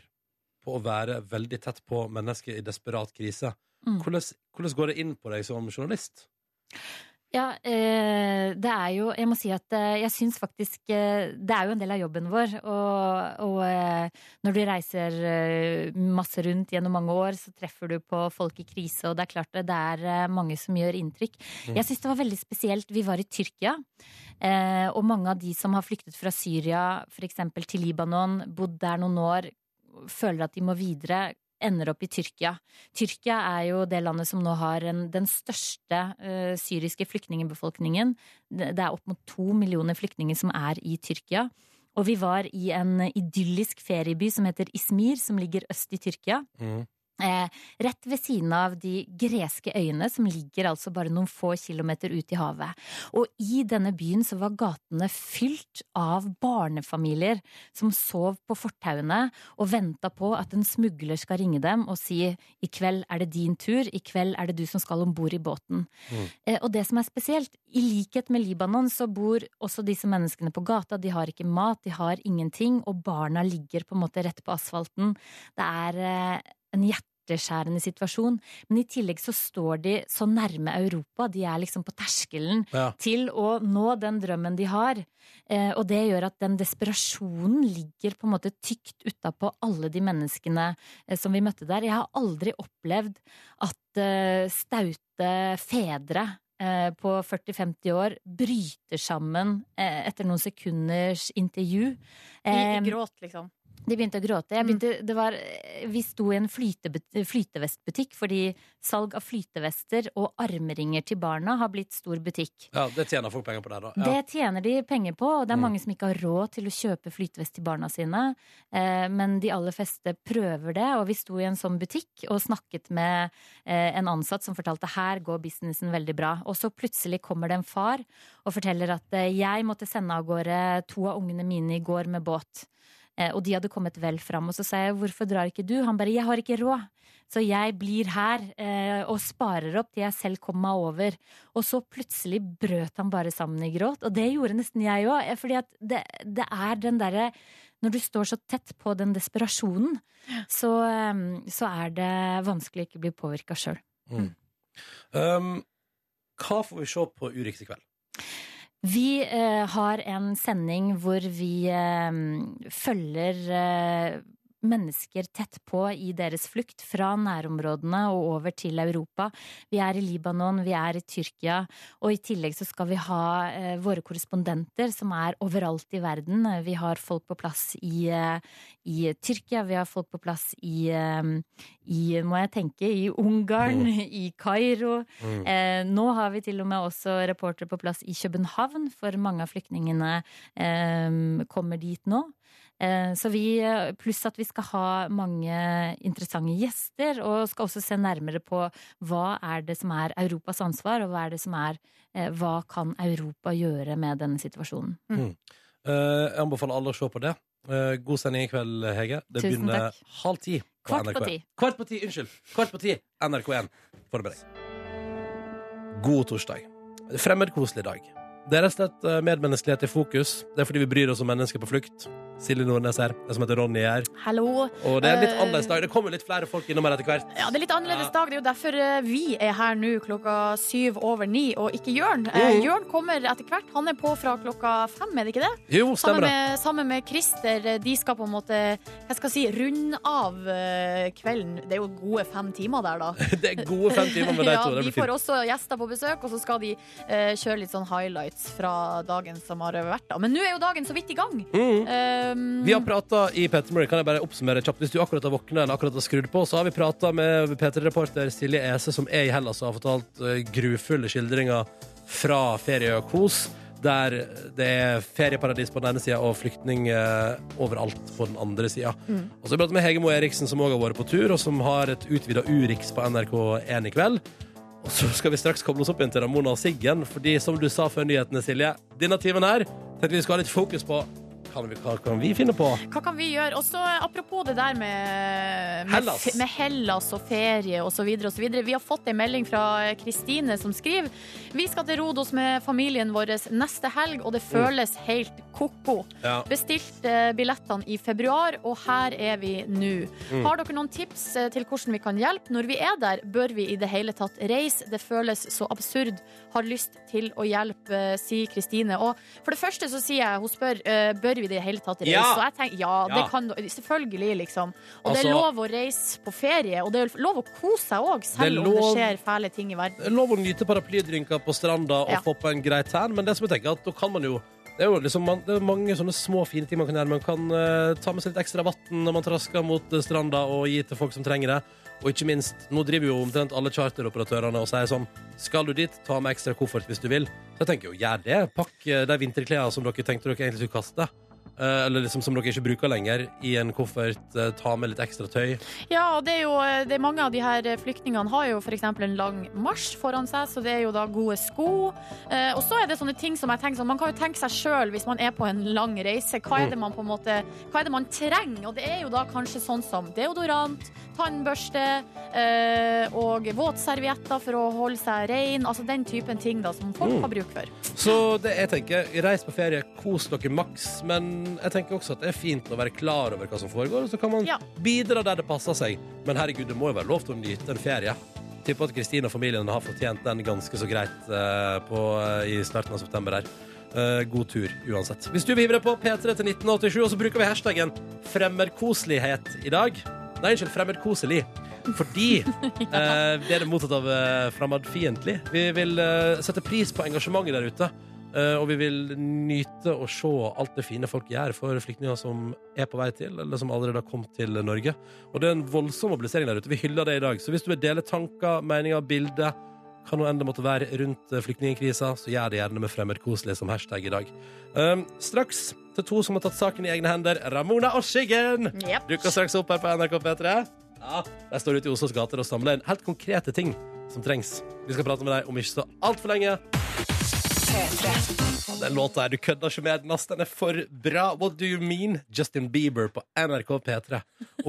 på å være veldig tett på mennesker i desperat krise. Mm. Hvordan, hvordan går det inn på deg som journalist? Ja, eh, det er jo Jeg må si at eh, jeg syns faktisk eh, Det er jo en del av jobben vår. Og, og når du reiser masse rundt gjennom mange år, så treffer du på folk i krise, og det er klart det, er mange som gjør inntrykk. Mm. Jeg syns det var veldig spesielt. Vi var i Tyrkia, og mange av de som har flyktet fra Syria, f.eks. til Libanon, bodd der noen år, føler at de må videre ender opp i Tyrkia. Tyrkia er jo det landet som nå har en, den største uh, syriske flyktningbefolkningen. Det er opp mot to millioner flyktninger som er i Tyrkia. Og vi var i en idyllisk ferieby som heter Izmir, som ligger øst i Tyrkia. Eh, rett ved siden av de greske øyene, som ligger altså bare noen få kilometer ut i havet. Og i denne byen så var gatene fylt av barnefamilier som sov på fortauene og venta på at en smugler skal ringe dem og si i kveld er det din tur, i kveld er det du som skal om bord i båten. Eh, og det som er spesielt, i likhet med Libanon så bor også disse menneskene på gata. De har ikke mat, de har ingenting, og barna ligger på en måte rett på asfalten. Det er eh, en hjerteskjærende situasjon. Men i tillegg så står de så nærme Europa. De er liksom på terskelen Ja. til å nå den drømmen de har. Eh, og det gjør at den desperasjonen ligger på en måte tykt utapå alle de menneskene eh, som vi møtte der. Jeg har aldri opplevd at eh, staute fedre eh, på 40-50 år bryter sammen etter noen sekunders intervju. I, i gråt, liksom. De begynte å gråte. Jeg begynte, det var, vi sto i en flyte, flytevestbutikk fordi salg av flytevester og armringer til barna har blitt stor butikk. Ja, Det tjener folk penger på der, da. Ja. Det tjener de penger på, og det er Mm. mange som ikke har råd til å kjøpe flytevest til barna sine. Eh, men de aller fleste prøver det, og vi sto i en sånn butikk og snakket med eh, en ansatt som fortalte her går businessen veldig bra. Og så plutselig kommer det en far og forteller at eh, jeg måtte sende av gårde to av ungene mine i går med båt. Eh, og de hadde kommet vel fram. Og så sa jeg hvorfor drar ikke du? Han bare jeg har ikke råd. Så jeg blir her eh, og sparer opp til jeg selv kommer meg over. Og så plutselig brøt han bare sammen i gråt. Og det gjorde nesten jeg òg. Fordi at det, det er den derre Når du står så tett på den desperasjonen, så, eh, så er det vanskelig å ikke bli påvirka sjøl. Mm. Um, hva får vi se på Uriktig kveld? Vi eh, har en sending hvor vi eh, følger eh, mennesker tett på i deres flukt fra nærområdene og over til Europa. Vi er i Libanon, vi er i Tyrkia, og i tillegg så skal vi ha eh, våre korrespondenter som er overalt i verden. Vi har folk på plass i, eh, i Tyrkia, vi har folk på plass i, eh, i må jeg tenke, i Ungarn, i Kairo. Mm. Eh, nå har vi til og med også reportere på plass i København, for mange av flyktningene eh, kommer dit nå. Eh, Så vi, eh, pluss at vi skal ha mange interessante gjester, og skal også se nærmere på hva er det som er Europas ansvar, og hva er det som er eh, Hva kan Europa gjøre med denne situasjonen? Mm. Eh, jeg anbefaler alle å se på det. God sending i kveld, Hege. Det Tusen begynner takk. halv ti. på Kvart på NRK1. ti. Kvart på ti, unnskyld. Kvart på ti, NRK1. Forbered deg. God torsdag. Fremmedkoselig dag. Det er rett og slett medmenneskelighet i fokus. Det er fordi vi bryr oss om mennesker på flukt. Silje Nordnes her. Jeg som heter Ronny her. Hallo. Og det er en litt Eh, annerledes dag. Det kommer litt flere folk innom her etter hvert. Ja, det er litt annerledes dag. Det er jo derfor eh, vi er her nå klokka syv over ni, og ikke Jørn. Mhm. Jørn kommer etter hvert. Han er på fra klokka fem, er det ikke det? Jo, stemmer sammen med, sammen med Christer. De skal på en måte jeg skal si, runde av kvelden. Det er jo gode fem timer der, da. Det er gode fem timer med de ja, to. Blir får også gjester på besøk, og så skal de uh, kjøre litt sånn highlights fra dagen som har vært. da. Men nå er jo dagen så vidt i gang. Um, Vi har prata i Petter kan jeg bare oppsummere kjapt. Hvis du akkurat har våkna eller akkurat har skrudd på, så har vi prata med P3-reporter Silje Ese, som er i Hellas og har fortalt eh, grufulle skildringer fra ferie og kos. der det er ferieparadis på den ene sida og flyktning eh, overalt på den andre sida. Mm. Og så har vi pratet med Hege Moe Eriksen, som òg har vært på tur, og som har et utvida Urix på NRK1 i kveld. Og så skal vi straks koble oss opp igjen til Ramona og Siggen, fordi som du sa før nyhetene, Silje, denne timen her tenkte vi skal ha litt fokus på kan vi, hva kan vi finne på. Hva kan vi gjøre? Og så apropos det der med, med Hellas. med Hellas og ferie osv. videre Vi har fått en melding fra Kristine som skriver Vi skal til Rodos med familien vår neste helg, og det føles helt ko-ko. Ja. Bestilte billettene i februar, og her er vi nå. Mm. Har dere noen tips eh, til hvordan vi kan hjelpe? Når vi er der, bør vi i det hele tatt reise? Det føles så absurd. Har lyst til å hjelpe, eh, sier Kristine. Og for det første så sier jeg, hun spør eh, bør vi i det hele tatt reise. Ja! Og jeg tenker ja, det kan selvfølgelig, liksom. Og det er Altså- lov å reise på ferie, og det er lov å kose seg òg, Det lov, selv om det skjer fæle ting i verden. Det er lov å nyte paraplydrinker på stranda og Ja. få på en grei tan, men det som jeg tenker at da kan man jo det er jo liksom, man, det er mange sånne små, fine ting man kan gjøre. Man kan uh, ta med seg litt ekstra vann når man trasker mot eh, stranda, og gi til folk som trenger det. Og ikke minst, nå driver jo omtrent alle charteroperatørene og sier sånn Skal du dit, ta med ekstra koffert hvis du vil. Så jeg tenker jo, gjør det. Pakk eh, de vinterklærne som dere tenkte dere egentlig skulle kaste. Eh, eller liksom som dere ikke bruker lenger, i en koffert. eh, ta med litt ekstra tøy. Ja, og det er jo det er mange av de her flyktningene har jo f.eks. en lang marsj foran seg, så det er jo da gode sko. Eh, og så er det sånne ting som jeg tenker sånn, Man kan jo tenke seg sjøl hvis man er på en lang reise. Hva er det man på en måte Hva er det man trenger? Og det er jo da kanskje sånn som deodorant, tannbørste eh, og våtservietter for å holde seg rein. Altså den typen ting da som folk Mm. har bruk for. Så det jeg tenker, reis på ferie, kos dere maks, men jeg tenker også at det er fint å være klar over hva som foregår, og så kan man Ja. bidra der det passer seg. Men herregud, det må jo være lov til å nyte en ferie. Tipper at Kristine og familien har fortjent den ganske så greit eh, på, eh, i starten av september her. Eh, god tur uansett. Hvis du vil hive deg på P3 til 1987, og så bruker vi hashtaggen fremmerkoselighet i dag. Nei, unnskyld, 'fremmerkoselig'. Fordi eh, vi er det mottatt av uh, fremmedfiendtlig. Vi vil eh, sette pris på engasjementet der ute. Eh, og vi vil nyte å se alt det fine folk gjør for flyktninger som er på vei til, eller som allerede har kommet til Norge. Og det er en voldsom mobilisering der ute. Vi hyller det i dag. Så hvis du vil dele tanker, meninger, bilder, hva nå enn det måtte være rundt eh, flyktningkrisa, så gjør det gjerne med fremmedkoselig som hashtag i dag. Um, straks til to som har tatt saken i egne hender, Ramona og Skiggen. Yep. Dukker straks opp her på NRK P3. Ja, De står ute i Oslos gater og samler inn helt konkrete ting som trengs. Vi skal prate med deg om ikke så altfor lenge. Den låta her, du kødder ikke med den, ass. Den er for bra. What do you mean? Justin Bieber på NRK P3.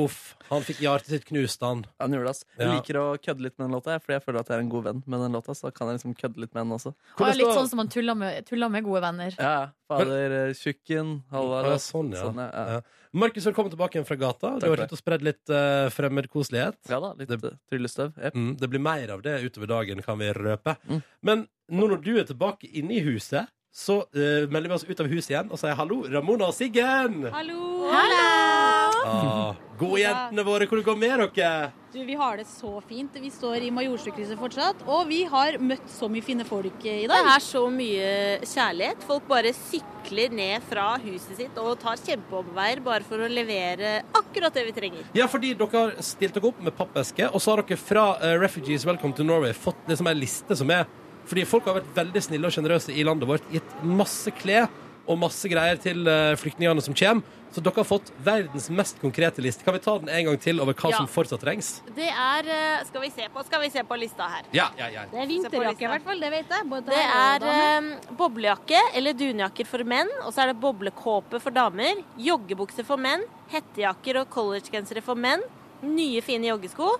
Uff, han fikk hjertet sitt knust, han. Han gjorde det, ass. Jeg Ja. liker å kødde litt med den låta, jeg, fordi jeg føler at jeg er en god venn med den låta. Så da kan jeg liksom kødde litt med den også. Og det er litt sånn som man tuller med, tuller med gode venner. Ja, ja. Fader, eh, tjukken, halla. Ja, sånn, ja. Sånn, ja, ja. Ja. Markus, velkommen tilbake igjen fra gata. Du Takk har for vært ute og spredd litt uh, fremmedkoselighet. Ja da, litt eh, tryllestøv. Yep. Mm, det blir mer av det utover dagen, kan vi røpe. Mm. Men nå når du er tilbake inne i huset, så eh, melder vi oss ut av huset igjen og sier hallo, Ramona og Siggen! Hallo! Ah, gode jentene våre, hvor det går med dere? Du, vi har det så fint. Vi står i Majorstukrysset fortsatt, og vi har møtt så mye fine folk i Det dag. er så mye kjærlighet. Folk bare sykler ned fra huset sitt og tar kjempeomveier bare for å levere akkurat det vi trenger. Ja, fordi dere har stilt dere opp med pappeske, og så har dere fra eh, Refugees Welcome to Norway fått liksom en liste som er Fordi folk har vært veldig snille og sjenerøse i landet vårt, gitt masse klær og masse greier til eh, flyktningene som kommer. Så dere har fått verdens mest konkrete liste. Kan vi ta den en gang til over hva Ja. som fortsatt trengs? Det er eh, Skal vi se på, skal vi se på lista her. Ja, ja, ja. Det er vinterjakke i hvert fall, det vet jeg. Både Det er eh, boblejakke eller dunjakker for menn, og så er det boblekåpe for damer, joggebukser for menn, hettejakker og collegegensere for menn, nye fine joggesko,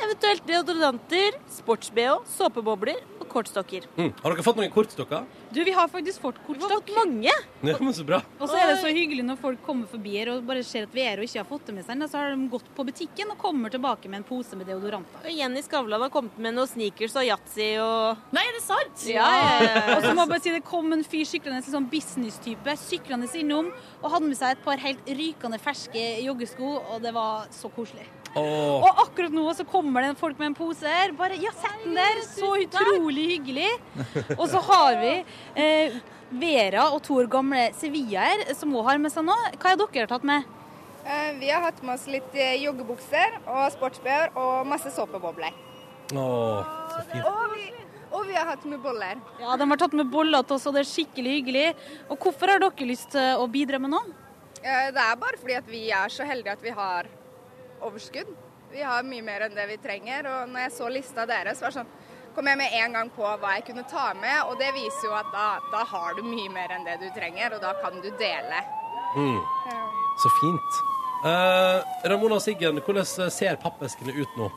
eventuelt deodoranter, sports-BH, såpebobler kortstokker. Mm. Har dere fått noen kortstokker? Du, vi har faktisk fått kortstokk. Mange! Ja, men så bra. Og så er det så hyggelig når folk kommer forbi her og bare ser at vi er og ikke har fått det med seg, så har de gått på butikken og kommer tilbake med en pose med deodoranter. Og Jenny Skavlan har kommet med noen sneakers og yatzy og Nei, er det sant? Ja, ja, ja. Og så må jeg bare si det kom en fyr syklende, en sånn business-type, syklende innom og hadde med seg et par helt rykende ferske joggesko, og det var så koselig. Åh. Og akkurat nå så kommer det folk med en pose her. Bare, ja, sett den der! Så utrolig hyggelig. Og så har vi eh, Vera og to år gamle sevillaer, som òg har med seg nå. Hva har dere tatt med? Eh, Vi har hatt med oss litt eh, joggebukser og sports-BH og masse såpebobler. Åh, så fint. Og vi, Og vi har hatt med boller. Ja, De har tatt med boller til oss, og det er skikkelig hyggelig. Og Hvorfor har dere lyst til å bidra med noe? Eh, Det er bare fordi at vi er så heldige at vi har overskudd. Vi har mye mer enn det vi trenger. Og når jeg så lista deres, var det sånn, kom jeg med en gang på hva jeg kunne ta med. Og det viser jo at da, da har du mye mer enn det du trenger, og da kan du dele. Mm. Så fint. Eh, Ramona og Siggen, hvordan ser pappeskene ut nå?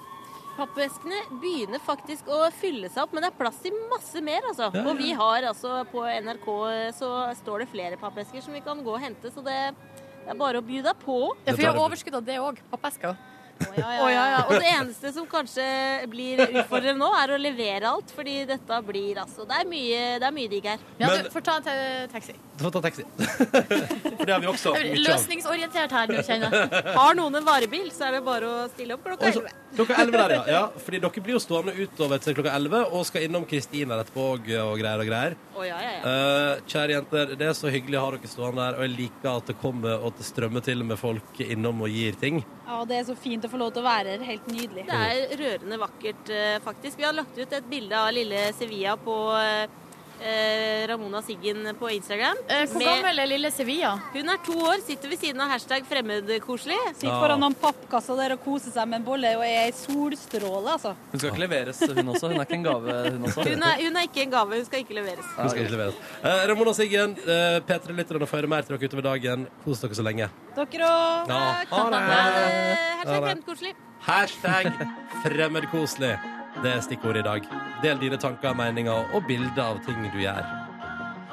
Pappeskene begynner faktisk å fylle seg opp, men det er plass til masse mer, altså. Ja, ja. Og vi har altså på NRK så står det flere pappesker som vi kan gå og hente, så det, det er bare å by deg på. Ja, for vi har overskudd av det òg. Pappesker. Å, ja, ja, ja. Og det eneste som kanskje blir utfordrende nå, er å levere alt, fordi dette blir altså Det er mye, det er mye digg her. Ja, du får ta en taxi. Du får ta taxi. For det har vi også. mye av. Løsningsorientert her du kjenner jeg. Har noen en varebil, så er det bare å stille opp klokka Og så- 11. Klokka 11 der, ja. ja. Fordi dere blir jo stående utover til klokka 11 og skal innom Kristina etterpå og, og greier og greier. Å, ja, ja, ja. Eh, kjære jenter, det er så hyggelig å ha dere stående der, og jeg liker at det kommer og at det strømmer til med folk innom og gir ting. Ja, Det er så fint å få lov til å være her. Helt nydelig. Det er rørende vakkert, eh, faktisk. Vi har lagt ut et bilde av lille Sevilla på eh, Ramona Siggen på Instagram. Eh, hvor Med- gammel er lille Sevilla? Hun er to år, sitter ved siden av hashtag fremmedkoselig. Sitter foran noen pappkasser der og koser seg med en bolle og er i solstråle, altså. Hun skal ikke leveres, hun også. Hun er ikke en gave, hun også. Hun er, hun er ikke en gave, hun skal ikke leveres. Hun skal ikke leveres. Eh, Ramona Siggen, eh, P3-lytterne får høre mer til dere utover dagen. Kos dere så lenge. Dere òg. Ja, ha det. Hashtag Ha fremmedkoselig. Hashtag fremmedkoselig. Det er stikkordet i dag. Del dine tanker, meninger og bilder av ting du gjør.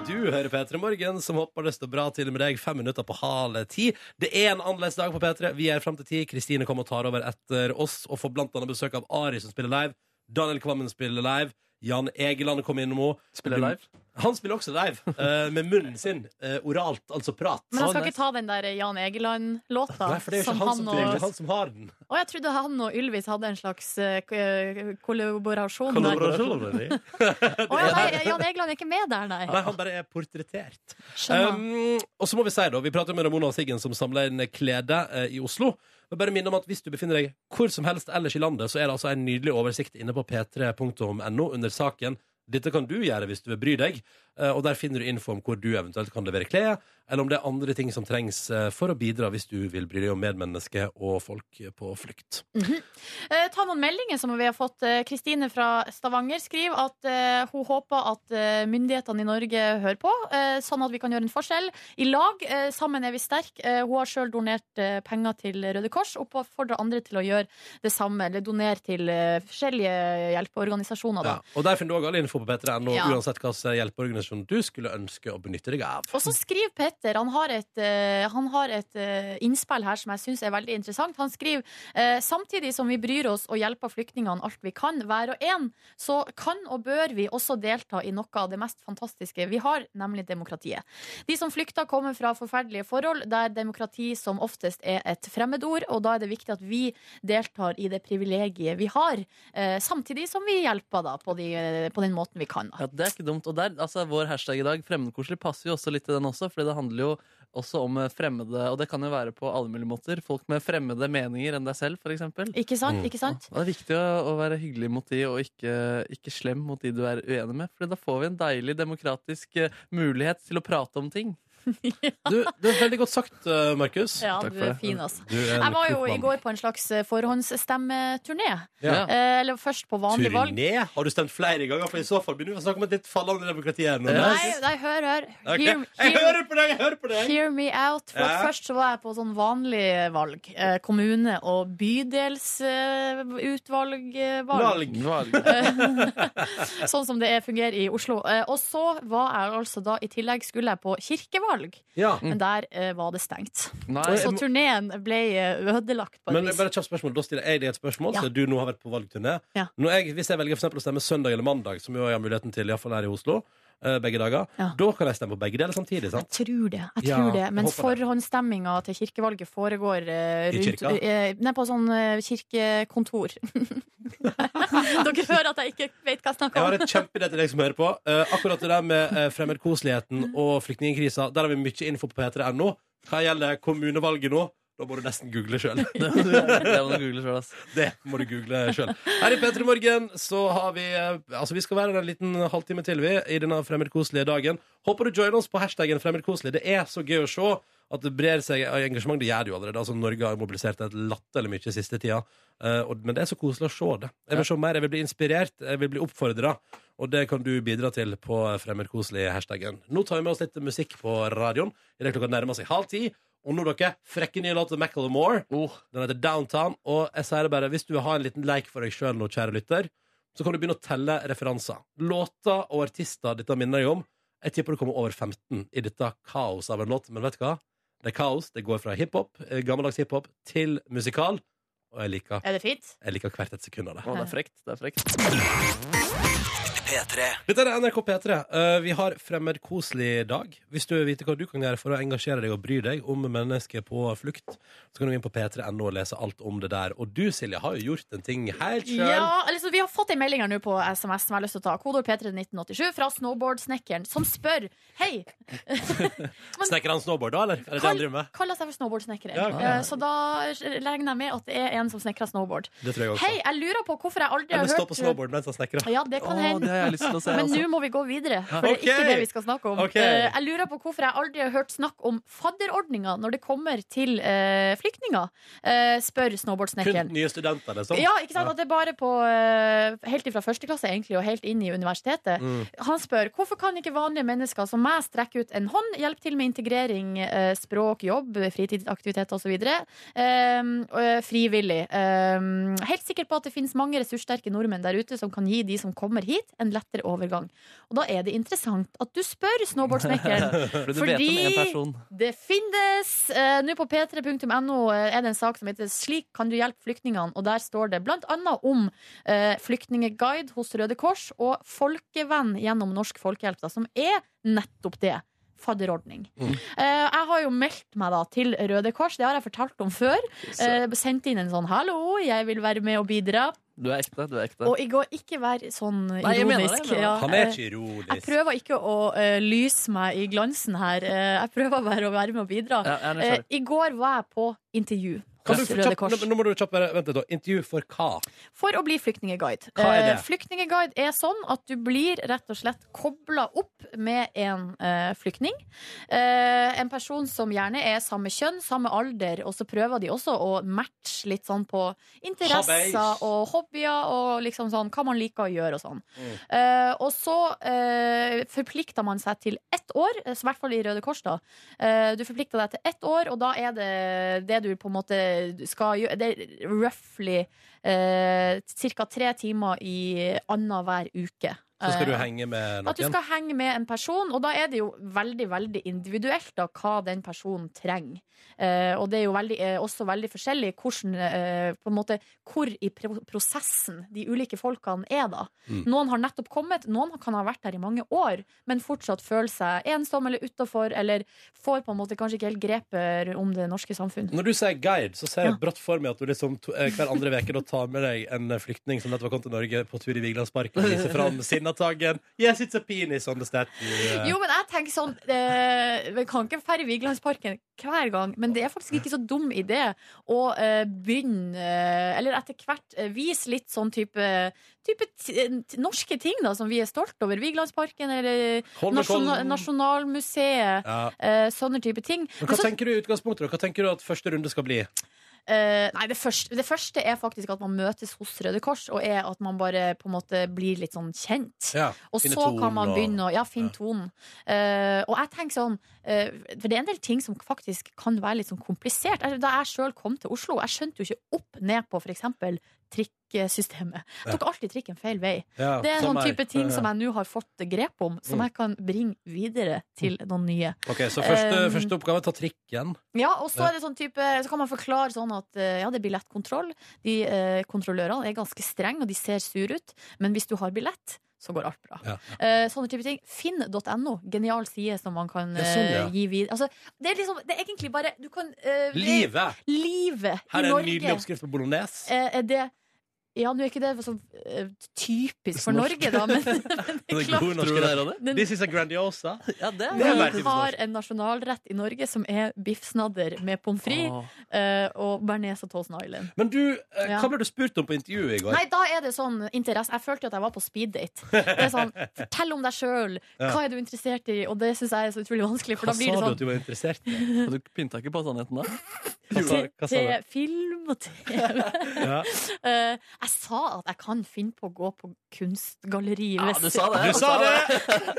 Du hører P3 Morgen, som håper det står bra til med deg fem minutter på halv ti. Det er en annerledes dag på P3. Vi er fram til ti. Kristine kommer og tar over etter oss og får blant annet besøk av Ari, som spiller live. Daniel Kvammen spiller live. Jan Egeland kommer innom henne. Spiller live? Han spiller også live, eh, med munnen sin. eh, oralt, altså prat. Men han skal ikke ta den der Jan Egeland-låta Nei, for det er jo ikke han som, det er ikke han som har den. Å, jeg trodde han og Ylvis hadde en slags eh, k- kollaborasjon. der. Kollaborasjon, Å ja, nei, Jan Egeland er ikke med der, nei. Nei, han bare er portrettert. Skjønner. Um, og så må vi si da, vi prater med Ramona og Siggen som samler inn klede eh, i Oslo. Men bare minne om at Hvis du befinner deg hvor som helst ellers i landet, så er det altså en nydelig oversikt inne på p3.no under saken. Dette kan du gjøre hvis du vil bry deg, og der finner du info om hvor du eventuelt kan levere klær, eller om det er andre ting som trengs eh, for å bidra hvis du vil bry deg om medmennesker og folk på flukt. Eh, ta noen meldinger som vi har fått. Eh, Kristine fra Stavanger skriver at eh, hun håper at eh, myndighetene i Norge hører på, eh, sånn at vi kan gjøre en forskjell. I lag, eh, sammen er vi sterke. Eh, hun har sjøl donert eh, penger til Røde Kors og oppfordrer andre til å gjøre det samme, eller donere til eh, forskjellige hjelpeorganisasjoner. Da. Ja, og Der finner du også all info på p3.no, Ja. uansett hvilken hjelpeorganisasjon du skulle ønske å benytte deg av. Og så skriver Petter, han har et, eh, han har et eh, innspill her som jeg syns er veldig interessant. Han skriver eh, samtidig som vi bryr oss og hjelper flyktningene alt vi kan, hver og en, så kan og bør vi også delta i noe av det mest fantastiske vi har, nemlig demokratiet. De som flykter, kommer fra forferdelige forhold der demokrati som oftest er et fremmedord, og da er det viktig at vi deltar i det privilegiet vi har, samtidig som vi hjelper da på, de, på den måten vi kan. Da. Ja, Det er ikke dumt. Og der, altså, vår hashtag i dag, fremmedkoselig, passer jo også litt til den også. Fordi det handler jo også om eh, fremmede, og det kan jo være på alle mulige måter. Folk med fremmede meninger enn deg selv, f.eks. Ikke sant? Ikke sant? Og det er viktig å, å være hyggelig mot de, og ikke, ikke slem mot de du er uenig med. For da får vi en deilig demokratisk eh, mulighet til å prate om ting. Du, det er veldig godt sagt, eh, Markus. Ja, Takk du er fin, altså. Du er en Jeg var jo klok i mann. går på en slags eh, forhåndsstemmeturné. Ja. Eh, eller først på vanlig valg. Turné? Har du stemt flere ganger? For i så fall begynner vi å snakke om et litt fallende demokrati her nå. Nei, nei, hør, hør. Ok. Hear, Jeg hører på deg! Jeg hører på deg! Hear me out. For Ja. Først så var jeg på sånn vanlig valg. Eh, kommune- og bydelsutvalgvalg. Valg. sånn som det er, fungerer i Oslo. Eh, og så var jeg altså da i tillegg skulle jeg på kirkevalg. Ja. Men der eh, var det stengt. Nei. Så turneen ble eh, ødelagt på Men vis. bare et kjapt spørsmål. Da stiller jeg deg et spørsmål, Ja. siden du nå har vært på valgturné. Ja. Jeg, hvis jeg velger for å stemme søndag eller mandag, som jo jeg har muligheten til, iallfall her i Oslo, begge dager, Ja. da kan jeg stemme på begge deler samtidig, sant? Jeg tror det. jeg Ja, det. Mens forhåndsstemminga til kirkevalget foregår uh, rundt uh, eh, Nei, på sånn uh, kirkekontor. Dere hører at jeg ikke vet hva jeg Jeg har et kjempeidé til deg som hører på. Eh, akkurat det der med fremmedkoseligheten og flyktningkrisa, der har vi mye info på p3.no. Hva gjelder kommunevalget nå? Da må du nesten google sjøl. Det det må du google sjøl, ass. Det må du google sjøl. Her i P3 Morgen så har vi eh, Altså, vi skal være der en liten halvtime til, vi, i denne fremmedkoselige dagen. Håper du joiner oss på hashtaggen fremmedkoselig. Det er så gøy å se at det brer seg engasjement. Det gjør det jo allerede. Altså, Norge har mobilisert et latterlig mye siste tida. Eh, men det er så koselig å se det. Jeg vil se mer, jeg vil bli inspirert, jeg vil bli oppfordra. Og det kan du bidra til på fremmedkoselig-hashtaggen. Nå tar vi med oss litt musikk på radioen. I det klokka nærmer seg halv ti. Og nå, dere, frekke nye låt av Macklemore. Den heter Downtown. Og jeg sier det bare, hvis du vil ha en liten leik for deg sjøl nå, kjære lytter, så kan du begynne å telle referanser. Låter og artister dette minner deg om. Jeg tipper du kommer over 15 i dette kaos av en låt. Men vet du hva? Det er kaos. Det går fra hiphop, eh, gammeldags hiphop, til musikal. Og jeg liker, Er det fint? jeg liker hvert et sekund av det. Å, det er frekt. Det er frekt. Dette er NRK P3. Uh, vi har fremmedkoselig dag. Hvis du vil vite hva du kan gjøre for å engasjere deg og bry deg om mennesker på flukt, så kan du gå inn på p3.no og lese alt om det der. Og du, Silje, har jo gjort en ting helt sjøl. Ja, altså, vi har fått en melding her nå på SMS som jeg har lyst til å ta. Kodord P3 1987 fra snowboardsnekkeren, som spør Hei! Snekker han snowboard, da, eller? Er det det han driver med? Kaller seg for snowboardsnekkeren. Ja, ok. Eh, Så da regner jeg med at det er en som snekrer snowboard. Det tror jeg også. Hei, jeg lurer på hvorfor jeg aldri har Eller hørt stå på snowboard mens han snekrer. Ja, det kan hende. Har jeg lyst til å se Men nå må vi gå videre, for det er ikke det vi skal snakke om. Ok. Eh, Jeg lurer på hvorfor jeg aldri har hørt snakk om fadderordninga når det kommer til uh, flyktninger, uh, spør snowboardsnekkeren. Kun nye studenter, liksom? Ja, ikke sant? At det er bare på uh, Helt fra første klasse egentlig, og helt inn i universitetet. Mm. Han spør hvorfor kan ikke vanlige mennesker som meg strekke ut en hånd, hjelpe til med integrering, språk, jobb, fritidsaktiviteter osv. Uh, frivillig. Eh, helt sikker på at det finnes mange ressurssterke nordmenn der ute som kan gi de som kommer hit, en lettere overgang. Og da er det interessant at du spør snowboardsnekkeren. Fordi en. Det finnes uh, Nå på p3.no er det en sak som heter 'Slik kan du hjelpe flyktningene'. Og der står det blant annet om uh, flyktningeguide hos Røde Kors og folkevenn gjennom Norsk Folkehjelp, da, som er nettopp det. Fadderordning. Mm. Uh, jeg har jo meldt meg da til Røde Kors, det har jeg fortalt om før. Uh, sendt inn en sånn 'hallo, jeg vil være med og bidra'. Du er ekte. du er ekte Og i går ikke være sånn Nei, jeg mener det, ironisk. jeg mener det. Han er eh, ikke ironisk. Jeg prøver ikke å eh, lyse meg i glansen her. Eh, jeg prøver bare å være med og bidra. Ja, jeg er Eh, nysgjerrig. I går var jeg på intervju Kan du hos Røde kjapt, Kors. nå, nå må du kjapt bare Vent litt, da. Intervju for hva? For å bli flyktningeguide. Hva er det? Eh, flyktningeguide er sånn at du blir rett og slett kobla opp med en eh, flyktning. Eh, en person som gjerne er samme kjønn, samme alder, og så prøver de også å matche litt sånn på interesser Hobbies. og hobbyer og liksom sånn hva man liker å gjøre og sånn. Mm. Eh, og så eh, forplikter man seg til ett år, eh, i hvert fall i Røde Kors, da. Eh, du forplikter deg til ett år, og da er det det du på en måte skal gjøre Det er roughly eh, ca. tre timer i annenhver uke. Så skal du Eh, henge med at du skal henge med en person, og da er det jo veldig veldig individuelt da, hva den personen trenger. Eh, og det er jo veldig, eh, også veldig forskjellig hvordan, eh, på en måte, hvor i prosessen de ulike folkene er. da. Mm. Noen har nettopp kommet, noen kan ha vært der i mange år, men fortsatt føler seg ensom eller utafor, eller får på en måte kanskje ikke helt grepet om det norske samfunn. Når du sier guide, så ser jeg brått for meg at du liksom to, eh, hver andre uke tar med deg en flyktning som nettopp har kommet til Norge på tur i Vigelandsparken viser fram Sinnataggen. Yes, it's a penis on the statue. Jo, men jeg tenker sånn eh, Vi kan ikke ferde Vigelandsparken hver gang, men det er faktisk ikke så dum idé å eh, begynne eh, Eller etter hvert eh, vise litt sånn type, type norske ting da som vi er stolt over. Vigelandsparken eller Holmenkollen. Nasjonalmuseet. Ja. sånne type ting. Men Men hva så- tenker du i utgangspunktet? Hva tenker du at første runde skal bli? Eh, nei, det første, det første er faktisk at man møtes hos Røde Kors, og er at man bare på en måte blir litt sånn kjent. Ja, og så tonen kan man begynne å Ja, finne tonen. Uh, og jeg tenker sånn uh, For det er en del ting som faktisk kan være litt sånn komplisert. Da jeg sjøl kom til Oslo, jeg skjønte jo ikke opp ned på f.eks. trikksystemet. Jeg tok alltid trikken feil vei. Ja, det er sånn type ting som jeg nå har fått grep om, som Mm. jeg kan bringe videre til noen nye. Ok, Så første, Um, første oppgave er ta trikken. ja, og så Ja. er det sånn type Så kan man forklare sånn at eh, ja, det er billettkontroll. De eh, kontrollørene er ganske strenge, og de ser sure ut. Men hvis du har billett, så går alt bra. Ja. Eh, sånne type ting. Finn.no, genial side som man kan Ja, sånn, ja. eh, gi videre. Altså, det er liksom Det er egentlig bare Du kan uh, Livet! Livet! Her er en nydelig oppskrift på bolognese. Uh, er det Ja, nå er ikke det sånn eh, typisk for Norge, da, men Det er klart. norske Tror du det, rett. Ronny? This is a grandiosa. Ja, det er Det er vi har en nasjonalrett i Norge som er biffsnadder med pommes frites oh. uh, og bearnés og Tolson Island. Men du, uh, Ja. hva ble du spurt om på intervjuet i går? Nei, da er det sånn interesse. Jeg følte at jeg var på speeddate. Det er sånn, Fortell om deg sjøl. Hva er du interessert i? Og det syns jeg er så utrolig vanskelig. For Hva da blir sa du sånn at du var interessert i? Og du pynta ikke på sannheten da? Hva sa, hva sa til film og TV. Ja. Eh, jeg sa at jeg kan finne på å gå på kunstgalleri Ja, hvis, du sa det. Du sa det!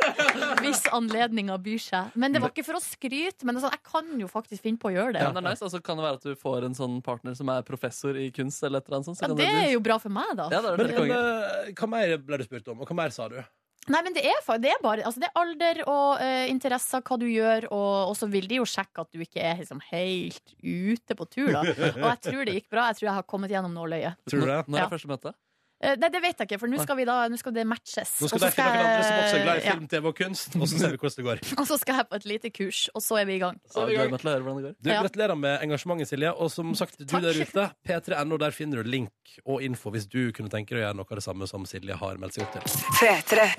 hvis anledninga byr seg. Men det var ikke for å skryte, men det sånn, jeg kan jo faktisk finne på å gjøre det. Ja, det er nice. Altså, kan det være at du får en sånn partner som er professor i kunst? eller et eller annet sånt? så Ja, kan det bli- er jo bra for meg, da. Ja, det det Men, men, eh, hva mer ble du spurt om, og hva mer sa du? Nei, men det er, det er bare altså det er alder og uh, interesser, hva du gjør, og, og så vil de jo sjekke at du ikke er liksom helt ute på tur, da. Og jeg tror det gikk bra. Jeg tror jeg har kommet gjennom nåløyet. Tror du det? Når Ja. er første møte? Eh, Nei, det vet jeg ikke, for nå skal, vi da, nå skal det matches. Nå skal så finne noen andre som også er glad i film, TV og kunst, og så ser vi hvordan det går. Og så skal jeg på et lite kurs, og så er vi i gang. Så. Du, Gratulerer med engasjementet, Silje. Og som sagt, du Takk. der ute, p3.no, der finner du link og info hvis du kunne tenke deg å gjøre noe av det samme som Silje har meldt seg opp til.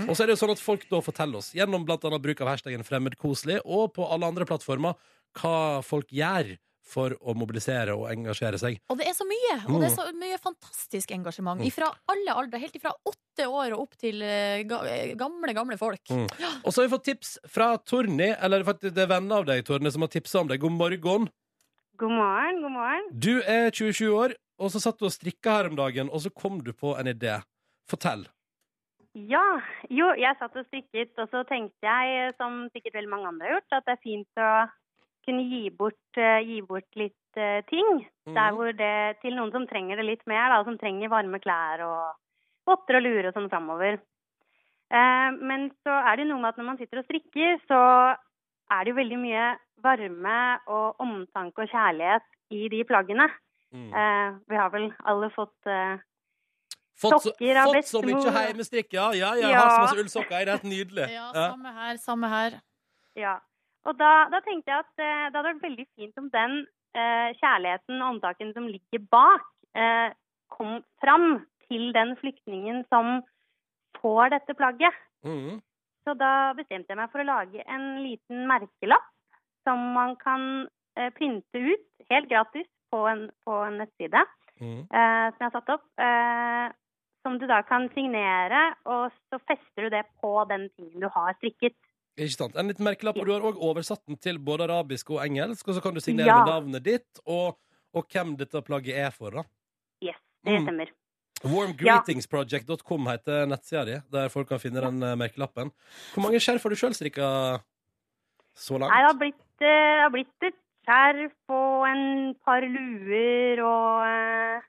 Og så er det jo sånn at folk da forteller oss, gjennom blant annet bruk av hashtaggen fremmedkoselig, og på alle andre plattformer, hva folk gjør for å mobilisere og engasjere seg. Og det er så mye! Og det er Mm. så mye fantastisk engasjement. Fra alle aldre. Helt ifra åtte år og opp til eh, eh, gamle, gamle folk. Mm. Og så har vi fått tips fra Torny, eller faktisk det er venner av deg, Torny, som har tipsa om deg. God morgen. God morgen, god morgen. Du er 27 år, og så satt du og strikka her om dagen, og så kom du på en idé. Fortell. Ja, jo, jeg satt og strikket, og så tenkte jeg, som sikkert veldig mange andre har gjort, at det er fint å kunne gi bort, eh, gi bort litt eh, ting. Der hvor det, til noen som trenger det litt mer, da, som trenger varme klær og votter og lurer og sånn framover. Eh, men så er det jo noe med at når man sitter og strikker, så er det jo veldig mye varme og omtanke og kjærlighet i de plaggene. Eh, vi har vel alle fått Fått, så, Sokker av fått så mye bestemor. ja. Ja, ja, Ja. har så masse ullsokker. Det er helt nydelig. Ja, Ja. samme her, samme her. Ja. Og da, da tenkte jeg at eh, det hadde vært veldig fint om den eh, kjærligheten og omtaken som ligger bak, eh, kom fram til den flyktningen som får dette plagget. Mm. Så da bestemte jeg meg for å lage en liten merkelapp som man kan eh, printe ut helt gratis på en, på en nettside mm. eh, som jeg har satt opp. Eh, som du da kan signere, og så fester du det på den tingen du har strikket. Ikke sant? En liten merkelapp, og du har òg oversatt den til både arabisk og engelsk, og så kan du signere Ja. med navnet ditt og, og hvem dette plagget er for, da. Yes, det Mm. stemmer. Warmgreetingsproject.com heter nettsida di, der folk kan finne den eh, merkelappen. Hvor mange skjerf har du sjøl strikka så langt? Nei, det har blitt, eh, det har blitt et skjerf og en par luer og eh,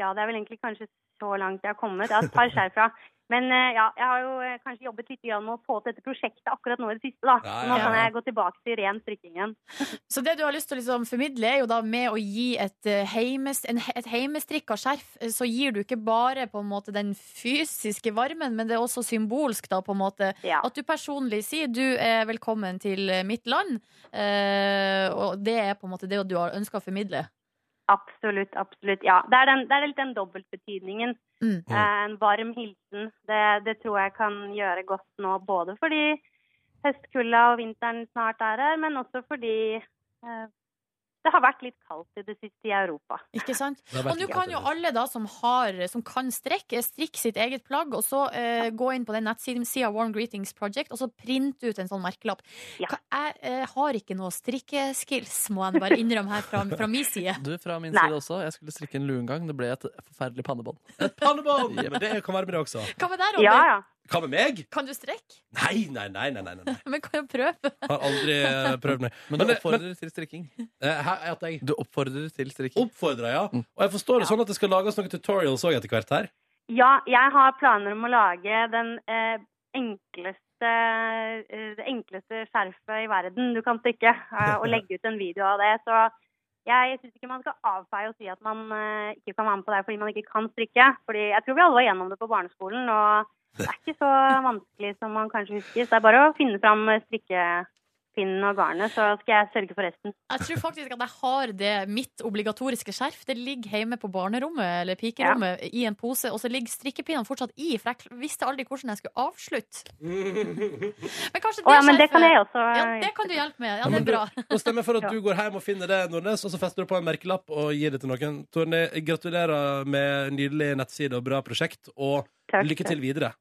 Ja, det er vel egentlig kanskje så langt jeg har kommet. Jeg har et par skjerf fra. Men eh, ja, jeg har jo eh, kanskje jobbet litt grann med å få til dette prosjektet akkurat nå i det siste. da. Ja, Så nå kan jeg gå tilbake til ren strikking igjen. Så det du har lyst til å liksom formidle, er jo da med å gi et, eh, heimes, en, et heimestrikka skjerf, så gir du ikke bare på en måte den fysiske varmen, men det er også symbolsk, da, på en måte. At du personlig sier du er velkommen til mitt land, eh, og det er på en måte det du har ønska å formidle. Absolutt, absolutt. Ja. Det er, den, det er litt den dobbeltbetydningen. Mm. Eh, en varm hilsen. Det, det tror jeg kan gjøre godt nå, både fordi høstkulda og vinteren snart er her, men også fordi eh, det har vært litt kaldt i det siste i Europa. Ikke sant? Det Og nå kan jo alle da som, har, som kan strekke, strikke sitt eget plagg, og så eh, gå inn på den nettsida Warm Greetings Project, og så printe ut en sånn merkelapp. Ja. Jeg eh, har ikke noe strikkeskills, må jeg bare innrømme her fra, fra min side. Du, fra min Nei. side også. Jeg skulle strikke en lue en gang. Det ble et forferdelig pannebånd. Et pannebånd! Men det kan være med det også. Hva med deg, Robin? Ja, ja. Hva med meg? Kan du strekke? Nei, nei, nei. nei, nei, nei. Men kan jo prøve. Har aldri eh, prøvd meg. Men du oppfordrer oppfordrer til strikking. Eh, hæ, at jeg Du oppfordrer til strikking. Oppfordrer, ja. Og jeg forstår det sånn at det skal lages noen tutorials òg etter hvert her. Ja, jeg har planer om å lage den eh, enkleste, eh, det enkleste skjerfet i verden du kan strikke, eh, og legge ut en video av det. Så jeg syns ikke man skal avfeie og si at man eh, ikke kan være med på det fordi man ikke kan strikke. Fordi jeg tror vi alle var gjennom det på barneskolen, og det er ikke så vanskelig som man kanskje husker. Så det er bare å finne fram strikke, strikkpinnen og garnet, så skal jeg sørge for resten. Jeg tror faktisk at jeg har det mitt obligatoriske skjerf. Det ligger hjemme på barnerommet eller pikerommet i en pose, og så ligger strikkepinnene fortsatt i, for jeg visste aldri hvordan jeg skulle avslutte. Men kanskje Å ja, men det kan jeg også Ja, det kan du hjelpe med. Ja, Ja, det er bra. Nå stemmer for at du går hjem og finner det, Nordnes, og så fester du på en merkelapp og gir det til noen. Torne, gratulerer med nydelig nettside og bra prosjekt, og Takk, lykke til videre.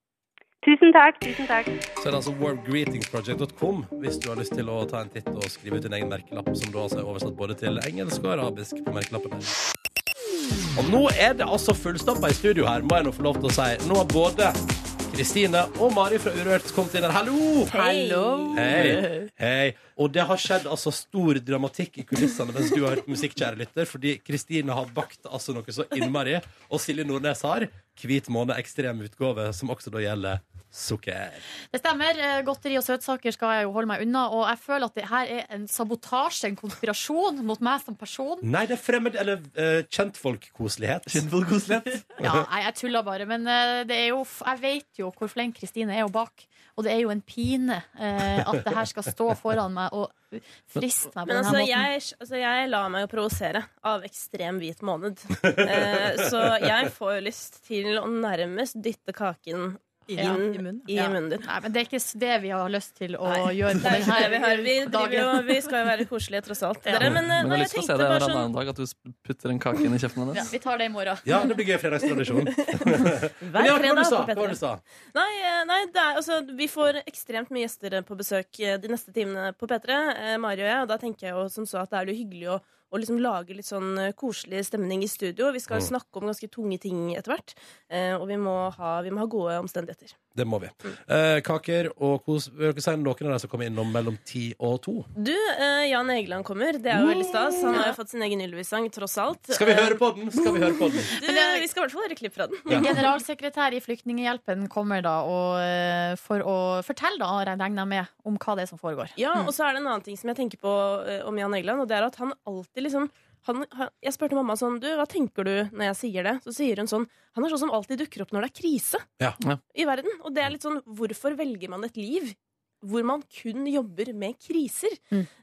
Tusen takk. tusen takk. Så er det altså warmgreetingsproject.com hvis du har lyst til å ta en titt og skrive ut din egen merkelapp, som da altså er oversatt både til engelsk og arabisk på merkelappen der. Og nå er det altså fullstappa i studio her, må jeg nå få lov til å si. Nå har både Kristine og Mari fra Urørt kommet inn her. Hallo! Hallo! Hei. Hei. Og det har skjedd altså stor dramatikk i kulissene mens du har hørt musikk, kjære lytter, fordi Kristine har bakt altså noe så innmari, og Silje Nordnes har Hvit måne ekstrem utgave, som også da gjelder sukker. Det stemmer. Eh, Godteri og søtsaker skal jeg jo holde meg unna. Og jeg føler at det her er en sabotasje, en konspirasjon mot meg som person. Nei, det er fremmed, eller uh, kjentfolkkoselighet. Kjentfolkkoselighet? Ja, nei, jeg tuller bare. Men uh, det er jo, f- jeg vet jo hvor flink Kristine er jo bak. Og det er jo en pine uh, at det her skal stå foran meg og friste meg på denne altså måten. jeg, altså, jeg lar meg jo provosere av ekstrem hvit måned. Eh, så jeg får jo lyst til å nærmest dytte kaken inn Ja, i i munnen, munnen. Ja. din. Nei, men det er ikke det vi har lyst til å Nei. gjøre på Det vi denne har. Vi, driver jo, vi skal jo være koselige tross alt. Ja. Dere, men, eh, Men jeg har lyst til å se det en sånn annen dag, at du putter en kake inn i kjeften Ja, vi tar det i morgen. Ja, det blir gøy fredagstradisjon. Hver ja, hva fredag du sa? på Hva var det du P3. sa? Nei, eh, nei det er, altså, vi får ekstremt mye gjester på besøk eh, de neste timene på P3, eh, Mari og jeg, og da tenker jeg jo som så at det er jo hyggelig å, å liksom lage litt sånn eh, koselig stemning i studio. Vi skal Mm. snakke om ganske tunge ting etter hvert, eh, og vi må, ha, vi må ha gode omstendigheter. Det må vi. Eh, kaker og kos. Vil dere si noen av dem som kommer innom mellom ti og to? Du, eh, Jan Egeland kommer. Det er jo veldig stas. Han har jo fått sin egen Ylvis-sang, tross alt. Skal vi høre på den? Skal vi høre på den? Du, vi skal i hvert fall høre klipp fra den. Generalsekretær i Flyktninghjelpen kommer da og, eh, for å fortelle, da, regner jeg med, om hva det er som foregår. Ja, og så er det en annen ting som jeg tenker på eh, om Jan Egeland, og det er at han alltid liksom han, han, jeg spurte mamma sånn Du, hva tenker du når jeg sier det? Så sier hun sånn Han er sånn som alltid dukker opp når det er krise Ja. i verden. Og det er litt sånn Hvorfor velger man et liv hvor man kun jobber med kriser?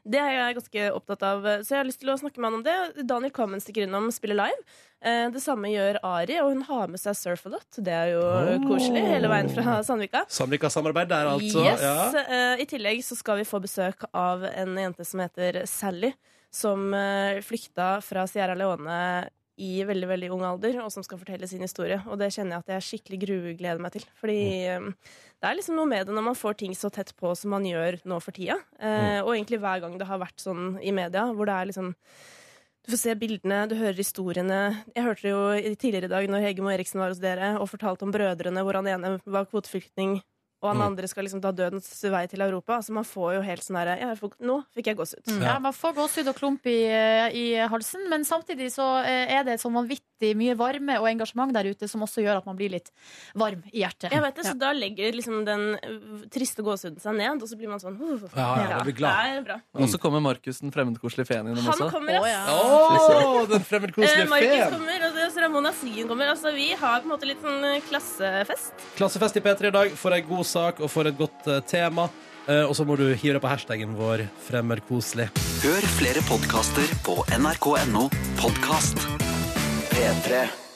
Det er jeg ganske opptatt av. Så jeg har lyst til å snakke med han om det. Daniel Kvammen stikker innom spiller live. Eh, Det samme gjør Ari, og hun har med seg Surfalot. Det er jo koselig. Hele veien fra Sandvika. Sandvika-samarbeid der, altså. Yes. Ja. eh, I tillegg så skal vi få besøk av en jente som heter Sally, som eh, flykta fra Sierra Leone i veldig veldig ung alder, og som skal fortelle sin historie. Og det kjenner jeg at jeg skikkelig gruegleder meg til. Fordi eh, det er liksom noe med det når man får ting så tett på som man gjør nå for tida. Eh, Og egentlig hver gang det har vært sånn i media, hvor det er liksom du får se bildene, du hører historiene. Jeg hørte det jo tidligere i dag når Hege Moe Eriksen var hos dere og fortalte om brødrene, hvor han ene var kvoteflyktning, og han Mm. andre skal liksom ta dødens vei til Europa. Altså Man får jo helt sånn herre ja, Nå fikk jeg gåsehud. Mm. Ja, Man får gåsehud og klump i, i halsen, men samtidig så eh, er det sånn vanvittig mye varme og engasjement der ute som også gjør at man blir litt varm i hjertet. Jeg vet det, Ja. så Da legger liksom den uh, triste gåsehuden seg ned, og så blir man sånn uh, Ja, ja, det blir glad. Det er. Og så kommer Markus den fremmedkoselige feen innom Han også. kommer, ass. oh, den fremmedkoselige feen! Markus kommer, og så Ramona Sien kommer. Altså, vi har på en måte litt sånn eh, klassefest. Klassefest i P3 i dag for ei god sak og for et godt eh, tema. Eh, og så må du hive deg på hashtaggen vår 'Fremmerkoselig'. Hør flere podkaster på nrk.no podkast. P3.